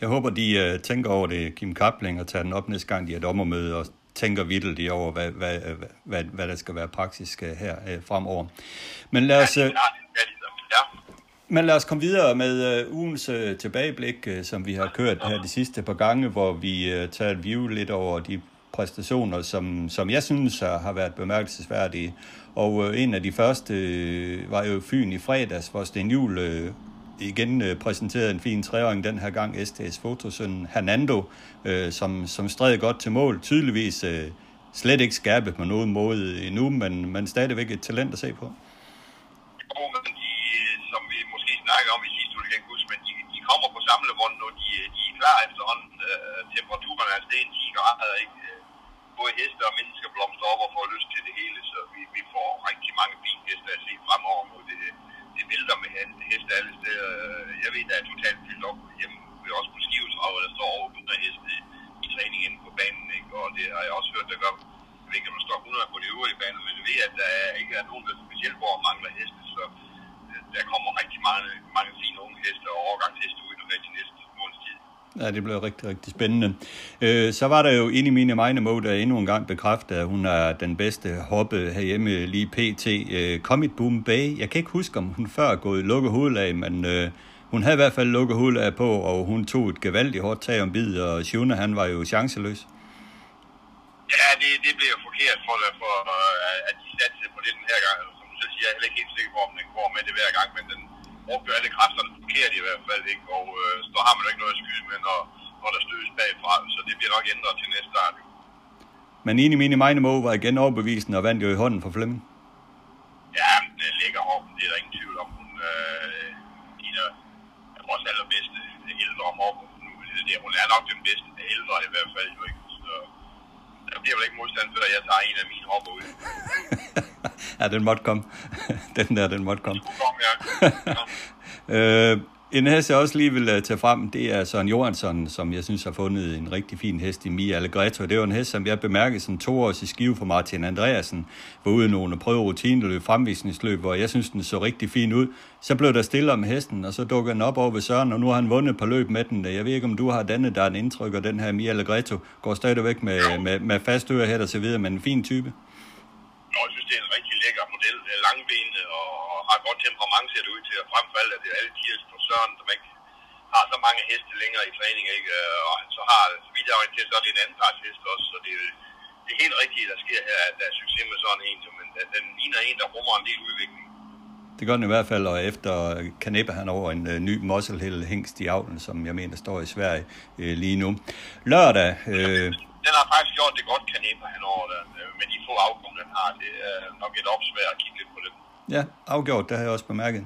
Jeg håber, de uh, tænker over det, Kim Kapling, og tager den op næste gang, de er dommermøde, og tænker vidteldigt over, hvad, hvad, hvad, hvad der skal være praktisk her uh, fremover. Men lad os... Uh, men lad os komme videre med øh, ugens øh, tilbageblik, øh, som vi har kørt her de sidste par gange, hvor vi øh, tager et view lidt over de præstationer, som, som jeg synes har været bemærkelsesværdige. Og øh, en af de første øh, var jo Fyn i fredags, hvor Sten Juhl øh, igen øh, præsenterede en fin treåring, den her gang, STS Fotosøn Hernando, øh, som, som stræd godt til mål. Tydeligvis øh, slet ikke skærpet på nogen måde endnu, men, men stadigvæk et talent at se på. Jo, klar efterhånden. Øh, temperaturen er altså, steget 10 grader, ikke? Øh, både heste og mennesker blomster op og får lyst til det hele, så vi, vi får rigtig mange fine heste at se fremover nu. Det, det vælter med heste alle steder. Øh, jeg ved, der er totalt fyldt op hjemme ved også på Skivetrav, der står over 100 heste i træning inde på banen, ikke? og det har jeg også hørt, der gør. Jeg ved ikke, om der står 100 på de øvrige baner, men vi ved, at der ikke er nogen, der specielt hvor mangler heste, så øh, der kommer rigtig mange, mange fine unge heste og overgangsheste ud i til næste. Ja, det blev rigtig, rigtig spændende. Øh, så var der jo inde i mine mine mode, der endnu en gang bekræftet, at hun er den bedste hoppe herhjemme lige pt. Øh, Comet Boom Bay. Jeg kan ikke huske, om hun før er gået lukket hovedlag, men øh, hun havde i hvert fald lukket hovedlag på, og hun tog et gevaldigt hårdt tag om bid, og Shuna, han var jo chanceløs. Ja, det, det blev jo forkert for, for at de satte på det den her gang. Altså, som du selv siger, jeg er heller ikke helt sikker på, om den går med det hver gang, men den, brugte alle kræfterne forkert i hvert fald, ikke? og øh, så har man jo ikke noget at skyde med, når, når der stødes bagfra, så det bliver nok ændret til næste start. Men Ine Mine Meinemo var igen overbevisende og vandt jo i hånden for Flemming. Ja, det ligger op, det er der ingen tvivl om. Hun øh, ligner vores allerbedste ældre om op. Det, hun er nok den bedste ældre i hvert fald. Jo, ikke? Der bliver vel ikke modstand før jeg tager en af mine hopper ud. ja, den måtte komme. den der, den måtte komme. Kom, ja. øh, en hest, jeg også lige vil øh, tage frem, det er Søren Johansson, som jeg synes har fundet en rigtig fin hest i Mia Allegretto. Det var en hest, som jeg bemærkede som to års i skive for Martin Andreasen, var ude nogle prøve rutineløb, fremvisningsløb, hvor jeg synes, den så rigtig fin ud. Så blev der stille om hesten, og så dukkede den op over ved Søren, og nu har han vundet på løb med den. Jeg ved ikke, om du har dannet der en indtryk, og den her Mia Allegretto går stadigvæk med, med, med fast øre og så videre, men en fin type. Nå, jeg synes, det er en rigtig model. Øh, Langbenet og har godt temperament, ser det ud til. at fremfalde, at det er alle de på Søren, som ikke har så mange heste længere i træning, ikke? Øh, og så har, så vidt jeg orienterer, så er det en anden parts hest også, så det, det er helt rigtigt, der sker her, at der er succes med sådan en, men den, den ligner en, der rummer en del udvikling. Det gør den i hvert fald, og efter Kanepa han over en øh, ny Musselhill hengst i avlen, som jeg mener står i Sverige øh, lige nu. Lørdag... øh, den har faktisk gjort det godt, Kanepa han over der, med de få afkom, den har. Det er nok et opsvær at kigge lidt på det. Ja, afgjort, det har jeg også bemærket.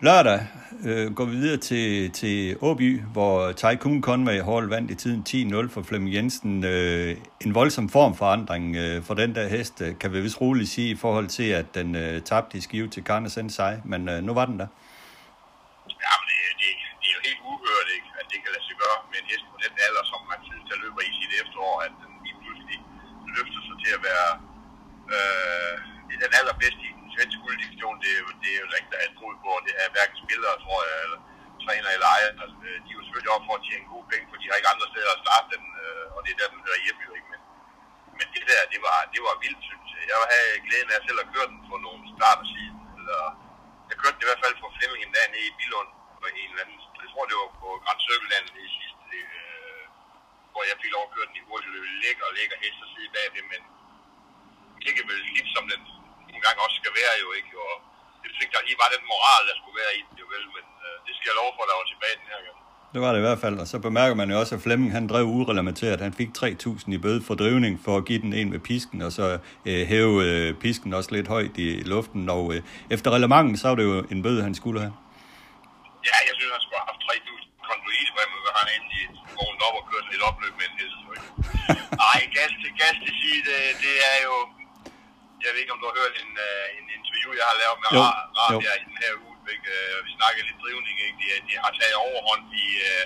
Lørdag øh, går vi videre til, til Åby, hvor Tycoon Conway Hall vandt i tiden 10-0 for Flemming Jensen. Øh, en voldsom formforandring øh, for den der hest, øh, kan vi vist roligt sige, i forhold til, at den øh, tabte i skive til Karne Sensei, men øh, nu var den der. Ja, men det, det, det er jo helt uhørt, ikke, at det kan lade sig gøre med en hest på den alder, som man synes, der løber i sit efterår, at den lige pludselig løfter sig til at være øh, den allerbedste i svensk gulddivision, det er det er jo ikke der er troet på, det er hverken spillere, tror jeg, eller træner eller ejer. Altså, øh, de er jo selvfølgelig op for at tjene gode penge, for de har ikke andre steder at starte den, øh, og det er der, den hører hjemme jo ikke. Men, men det der, det var, det var vildt, synes jeg. Jeg havde glæden af selv at køre den for nogle starter siden, eller jeg kørte den i hvert fald fra Flemming en dag nede i Bilund, på en eller anden, jeg tror det var på Grand Circle i hvor jeg fik lov at køre den i hurtigt løb. Lækker og lækker hest at sidde bagved, men ikke vel lidt som den nogle gange også skal være jo ikke, og det synes ikke, lige var den moral, der skulle være i den jo vel, men øh, det skal jeg love for, der var tilbage den her gang. Det var det i hvert fald, og så bemærker man jo også, at Flemming han drev urelamenteret. Han fik 3.000 i bøde for drivning for at give den en med pisken, og så øh, hæve øh, pisken også lidt højt i luften. Og øh, efter relevanten, så var det jo en bøde, han skulle have. Ja, jeg synes, han skulle have haft 3.000 konduite, hvor han endelig vågnet op og kørt lidt opløb med en hest. Nej, gas til gas til sige, det, det er jo jeg ved ikke, om du har hørt en, uh, en interview, jeg har lavet med Rabia i den her uge. Ikke? Uh, vi snakker lidt drivning. Ikke? De, de har taget overhånd i, uh,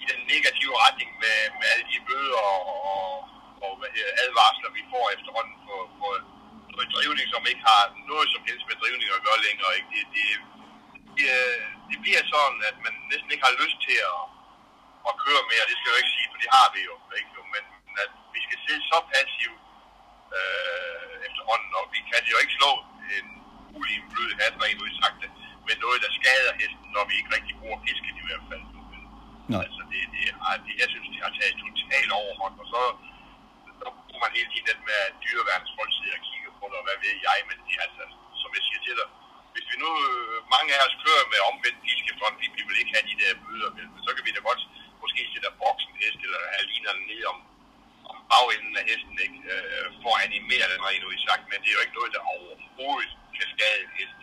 i den negative retning med, med alle de bøder og, og, og hvad her, advarsler, vi får efterhånden for, for noget drivning, som ikke har noget som helst med drivning at gøre længere. Ikke? Det, det, det, det bliver sådan, at man næsten ikke har lyst til at, at køre mere. Det skal jeg jo ikke sige, for det har vi jo. Ikke? Men at vi skal se så passivt øh, efterhånden, og vi kan jo ikke slå en ulig blød hat, rent udsagt, med noget, der skader hesten, når vi ikke rigtig bruger fisken i hvert fald. Men, Nej. Altså, det, det, det, jeg synes, de har taget totalt overhånd, og så, så bruger man hele tiden den med, at dyreværens folk sidder og kigger på det, og hvad ved jeg, men det, altså, som jeg siger til dig, hvis vi nu, øh, mange af os kører med omvendt piskefront, vi, vi vil ikke have de der bøder, men så kan vi da godt måske sætte boksen hest, eller have linerne ned om bagenden af hesten ikke, øh, for at animere den rent ud sagt, men det er jo ikke noget, der overhovedet kan skade en hest.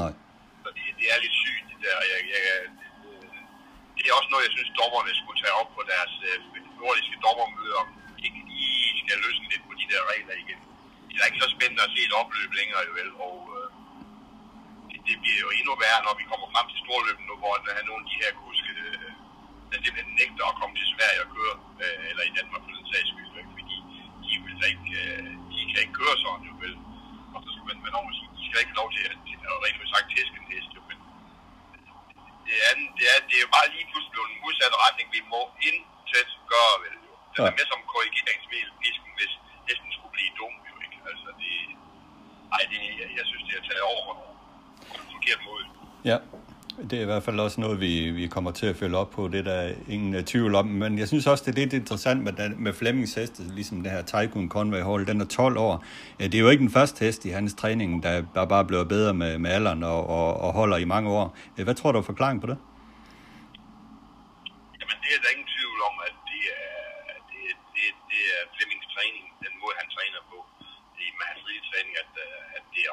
Nej. Så det, det er lidt sygt, det der. Jeg, jeg, det er også noget, jeg synes, dommerne skulle tage op på deres øh, nordiske dommermøder, om ikke lige skal løsne lidt på de der regler igen. Det er ikke så spændende at se et opløb længere, jo vel, og øh, det, bliver jo endnu værre, når vi kommer frem til storløbet nu, hvor der er nogle af de her kuske, øh, der simpelthen nægter at komme til Sverige og køre, øh, eller i Danmark for den sags skyld de vil ikke, øh, de kan ikke køre sådan jo vel. Og så skal man, man over sige, de skal ikke lov til at, at rent sagt tæske en hest jo, men det er, det er, det er bare lige pludselig en modsatte retning, vi må intet gøre vel jo. Det er med som korrigeringsmiddel, pisken, hvis hesten skulle blive dum jo ikke. Altså det, ej, det, jeg, jeg synes, det er taget over forkert måde. Ja. Det er i hvert fald også noget, vi, vi kommer til at følge op på, det der er ingen uh, tvivl om. Men jeg synes også, det er lidt interessant med, den, med Flemmings heste, ligesom det her Tycoon Conway Hall, den er 12 år. Ja, det er jo ikke den første hest i hans træning, der, der bare bliver bedre med, med alderen og, og, og holder i mange år. Hvad tror du er forklaring på det? Jamen, det er der ingen tvivl om, at det er, det, det, det er Flemmings træning, den måde, han træner på. Det er med hans træning, at, at det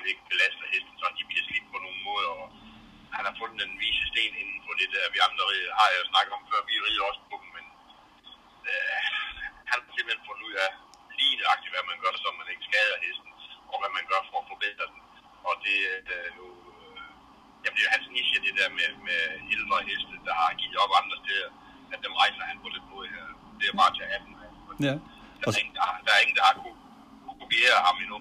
overhovedet ikke belaster hesten, så de bliver slidt på nogen måde, og han har fundet den vise sten inden for det der, vi andre har jeg snakket om før, vi rider også på dem, men øh, han har simpelthen fundet ud af lige nøjagtigt, hvad man gør, så man ikke skader hesten, og hvad man gør for at forbedre den. Og det er øh, jo, øh, jamen det er hans niche, det der med, med, ældre heste, der har givet op andre steder, at dem rejser han på den måde her. Det er bare til 18. Ja. Der er, ingen, der, der er ingen, der har kunne kopiere ham endnu.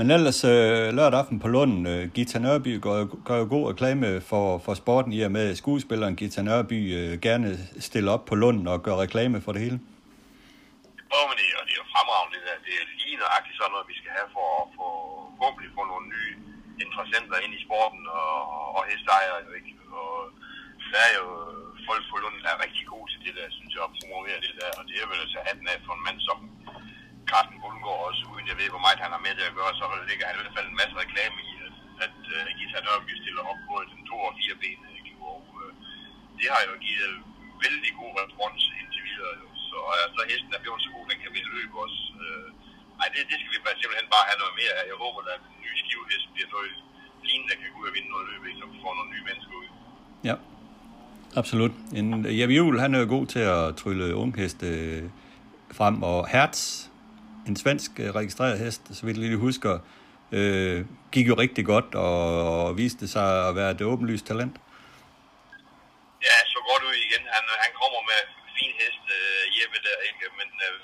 Men ellers øh, lørdag aften på Lunden, øh, Gita Nørby gør, gør jo god reklame for, for sporten i og med, skuespilleren Gita Nørby øh, gerne stiller op på Lunden og gør reklame for det hele. Åh, men det, er- og det er jo fremragende, det der. Det er lige nøjagtigt sådan noget, vi skal have for at få, forhåbentlig få nogle nye interessenter ind i sporten og, og hestejere. jo ikke? Og der er jo folk på Lund, der er rigtig gode til det der, synes jeg, at promovere det der. Og det er vel altså hatten af for en mand som Carsten Bundgaard også, uden jeg ved, hvor meget han har med det at gøre, så ligger han i hvert fald en masse reklame i, at, øh, at uh, Gita Nørby stiller op på den to og fire ben. Og, uh, det har jo givet vældig god respons indtil videre. Jo. Så, uh, så hesten er blevet så god, den kan vinde løb også. Uh, ej, det, det skal vi bare simpelthen bare have noget mere af. Jeg håber, at den nye skivehest bliver noget lignende, der kan gå ud og vinde noget løb, så vi får nogle nye mennesker ud. Ja, absolut. En, Jeppe Juhl, han er jo god til at trylle ungheste frem, og Hertz, en svensk øh, registreret hest, så vidt jeg lige husker, øh, gik jo rigtig godt og, og viste sig at være et åbenlyst talent. Ja, så godt ud igen. Han, han kommer med fin hest, øh, Jeppe der, ikke? Men øh,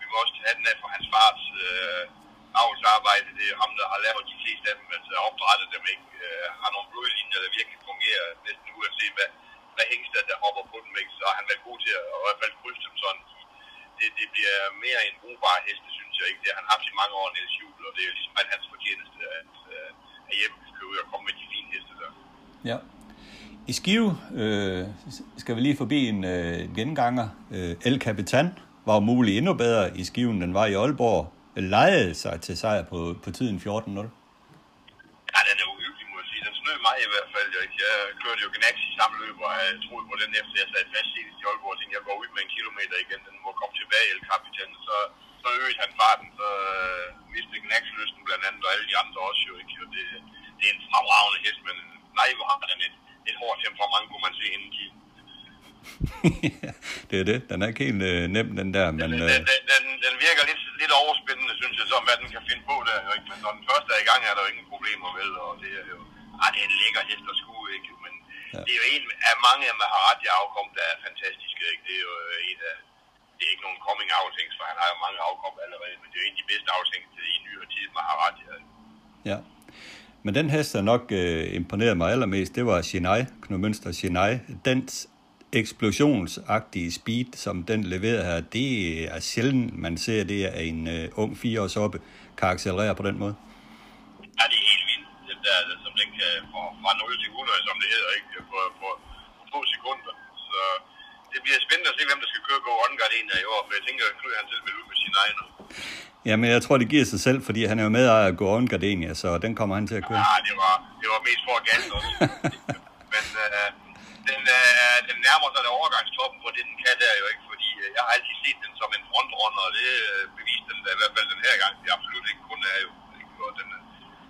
vi må også have den af for hans fars øh, avlsarbejde. Det er ham, der har lavet de fleste af dem, altså opdrettet dem, ikke? Øh, har nogle blodlinjer, der virkelig fungerer næsten uanset hvad, hvad hængster, der hopper på dem, ikke? Så han er god til at i hvert fald krydse dem sådan. Det, det bliver mere en brugbar heste, synes jeg ikke. Det har han haft i mange år, Niels Juhl, og det er ligesom at hans fortjeneste, at, øh, at Jeppe skal ud og komme med de fine heste der. Ja. I Skive øh, skal vi lige forbi en øh, genganger. Øh, El Capitan var muligt endnu bedre i Skiven, den var i Aalborg. Lejede sig til sejr på, på tiden 14-0. Ja, den er snød mig i hvert fald. Jeg, jeg kørte jo Gnax i samme løb, og jeg troede på den efter, jeg sad fast senest i Aalborg, og tænkte, jeg går ud med en kilometer igen. Den må komme tilbage, El Capitan. Så, så øgede han farten, så øh, mistede Gnax lysten blandt andet, og alle de andre også jo ikke. Og det, det er en fremragende hest, men nej, hvor har den et, et hårdt temperament, kunne man se inden tiden. det er det. Den er ikke helt øh, nem, den der, men... Den, Øh, den, den, den, den virker lidt, lidt overspændende, synes jeg, som hvad den kan finde på der. Ikke? Men når den første er i gang, er der jo ingen problemer vel, og det er jo... Ah, det er en lækker hest at skue, ikke? Men Ja. det er jo en af mange af Maharati afkom, der er fantastiske, ikke? Det er jo øh, en af... Det er ikke nogen coming out for han har jo mange afkom allerede, men det er jo en af de bedste afthængs i nyere tid, Maharati. Altså. ja. Men den hest, der nok øh, imponerede mig allermest, det var Chennai, Knud Mønster Chennai. Dens eksplosionsagtige speed, som den leverede her, det er sjældent, man ser det, at en øh, ung fireårs oppe kan accelerere på den måde. Ja, det er helt vildt, den der, som den kan fra, fra 0 til 100, som det hedder, ikke? På, på, på få sekunder. Så det bliver spændende at se, hvem der skal køre Go On Gardenia i år, for jeg tænker, at Knud han selv vil ud med sin egen. Jamen, jeg tror, det giver sig selv, fordi han er jo medejer af Go Gardenia, så den kommer han til at køre. Ja, det var, det var mest for at gas også. Men øh, den, øh, den nærmer sig der overgangstoppen på det, den kan der jo ikke, fordi øh, jeg har altid set den som en frontrunner, og det øh, beviste den da i hvert fald den her gang. Det er absolut ikke kun er jo. Ikke? Og den,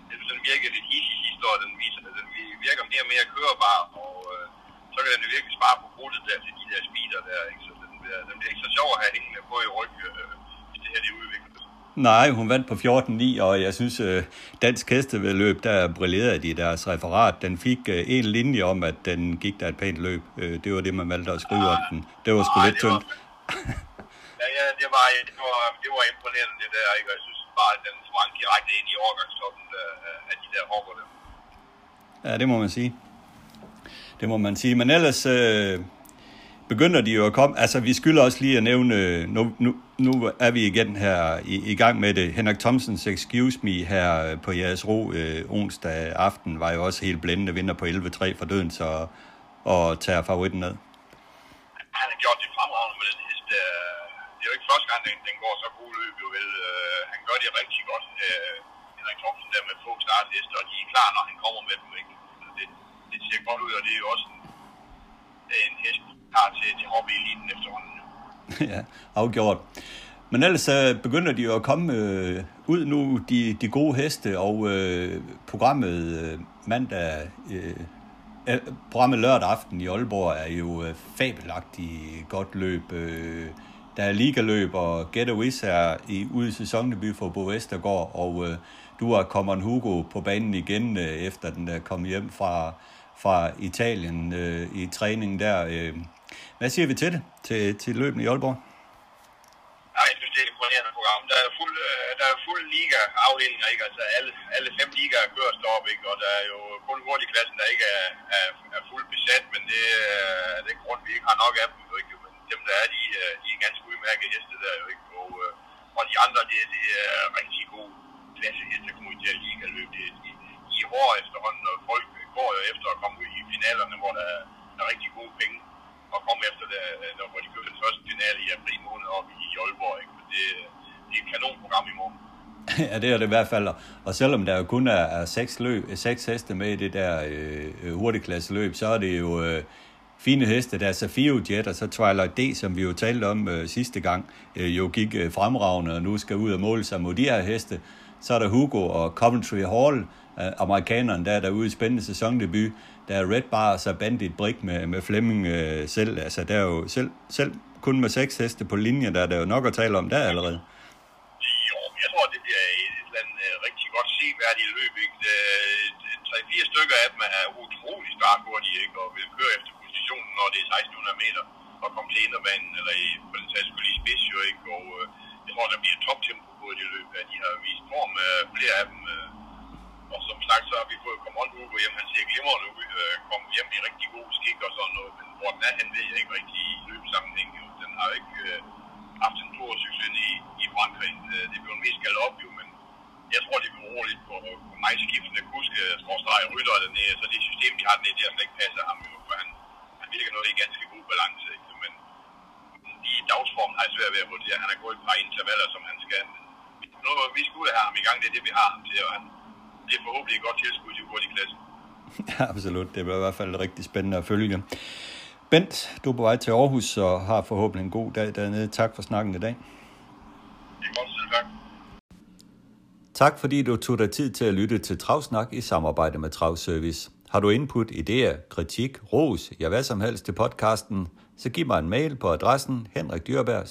den, den virker lidt easy sidste år, den viser, at den virker mere og mere kørbar, og øh, så kan den jo virkelig spare på brudtet der til de der speeder der, ikke? Så den bliver, den bliver ikke så sjov at have hængende på i ryg, øh, hvis det her det udvikler sig. Nej, hun vandt på 14-9, og jeg synes, øh, dansk hestevedløb, der brillerede de i deres referat. Den fik øh, en linje om, at den gik der et pænt løb. Øh, det var det, man valgte at skrive om den. Det var sgu lidt det tyndt. Ja, ja, det var, det var, det var imponerende det der, ikke? Og jeg synes bare, den sprang direkte ind i overgangstoppen der, af de der der. Ja, det må man sige. Det må man sige. Men ellers øh, begynder de jo at komme. Altså, vi skylder også lige at nævne, øh, nu, nu, nu er vi igen her i, i gang med det. Henrik Thomsens Excuse Me her på jeres ro øh, onsdag aften var jo også helt blændende vinder på 11-3 for døden, så og tager favoritten ned. Han har gjort det fremragende med den hest. øh, det er jo ikke første gang, den, den går så god løb, jo vel. Øh, Han gør det rigtig godt. øh, Henrik Thomsen der med få starthester, og de er klar, når han kommer med dem, ikke? Så det, det ser godt ud, og det er jo også en, en hest, der har til, til hobby-eliten efterhånden. ja, afgjort. Men ellers øh, begynder de jo at komme øh, ud nu, de, de gode heste, og øh, programmet øh, mandag, øh, øh, programmet lørdag aften i Aalborg er jo øh, fabelagtigt godt løb. Øh, der er ligaløb, og Get Wiz er i, ude i sæsondebut for Bo Vestergaard, og øh, du har Common Hugo på banen igen, øh, efter den er kommet hjem fra, fra Italien øh, i træningen der. Øh, hvad siger vi til det, til, til løbende i Aalborg? Nej, jeg synes, det er et imponerende program. Der er fuld, øh, der er fuld liga-afdelinger, ikke? Altså alle, alle fem ligaer kører op, ikke? Og der er jo kun hurtigklassen, der ikke er, er, er fuldt besat, men det, er, det er grund, vi ikke har nok af dem, ikke? Dem, der er, de, øh, de er ganske udmærket heste der, jo ikke? Og, øh, og de andre, det, det er rigtig god klasse heste, der kommer ud til at liga løbe. Det, de, de er hårde efterhånden, og folk går jo efter at komme ud i finalerne, hvor der er, der er rigtig gode penge og komme efter det, når de kører den første finale i april måned op i Aalborg. Ikke? Det, det er et kanonprogram i morgen. ja, det er det i hvert fald. Og selvom der jo kun er, er seks, løb, seks heste med i det der øh, øh hurtigklasseløb, så er det jo øh, fine heste. Der er Safio Jet og så Twilight D, som vi jo talte om øh, sidste gang, øh, jo gik øh, fremragende og nu skal ud og måle sig mod de her heste. Så er der Hugo og Coventry Hall, øh, amerikaneren, der er derude i spændende sæsondebut. Der er Red Bar og Bandit Brick med, med Flemming øh, selv. Altså, der er jo selv, selv kun med seks heste på linje, der er der jo nok at tale om der allerede. Jo, jeg tror, det bliver et eller andet øh, rigtig godt seværdigt løb. Ikke? Øh, Tre-fire stykker af dem er utrolig starthurtige, ikke? og vil køre efter positionen, når det er 1600 meter, og komme til inderbanen, eller i, for den sags skyld i spids, jo, ikke? Og øh, jeg tror, der bliver toptempo på det løb. at de har vist form, øh, flere af dem. øh, og som sagt, så har vi fået Command Hugo hjem. Han ser glimrende ud, øh, kom hjem i rigtig god skik og sådan noget. Men hvor den er hen, ved jeg ikke rigtig i løbsammenhæng. Jo. Den har jo ikke øh, haft en stor succes i, i Frankrig. øh, det bliver mest kaldt op, jo, men jeg tror, det bliver roligt på, på mig skiftende kuske, øh, skorstreger rytter dernede. Så det system, de har dernede, der slet altså ikke passer ham jo, for han virker noget i ganske god balance. Ikke? Men i dagsform har jeg svært ved at vurdere. Han har gået et par intervaller, som han skal. Nu, vi skal ud af ham i gang, det er det, vi har ham til, og han, det er forhåbentlig et godt tilskud til hurtig klasse. Ja, absolut. Det bliver i hvert fald rigtig spændende at følge. Bent, du er på vej til Aarhus og har forhåbentlig en god dag dernede. Tak for snakken i dag. Det er godt, selv tak. Tak fordi du tog dig tid til at lytte til Travsnak i samarbejde med Travservice. Har du input, idéer, kritik, ros, ja hvad som helst til podcasten, så giv mig en mail på adressen henrikdyrberg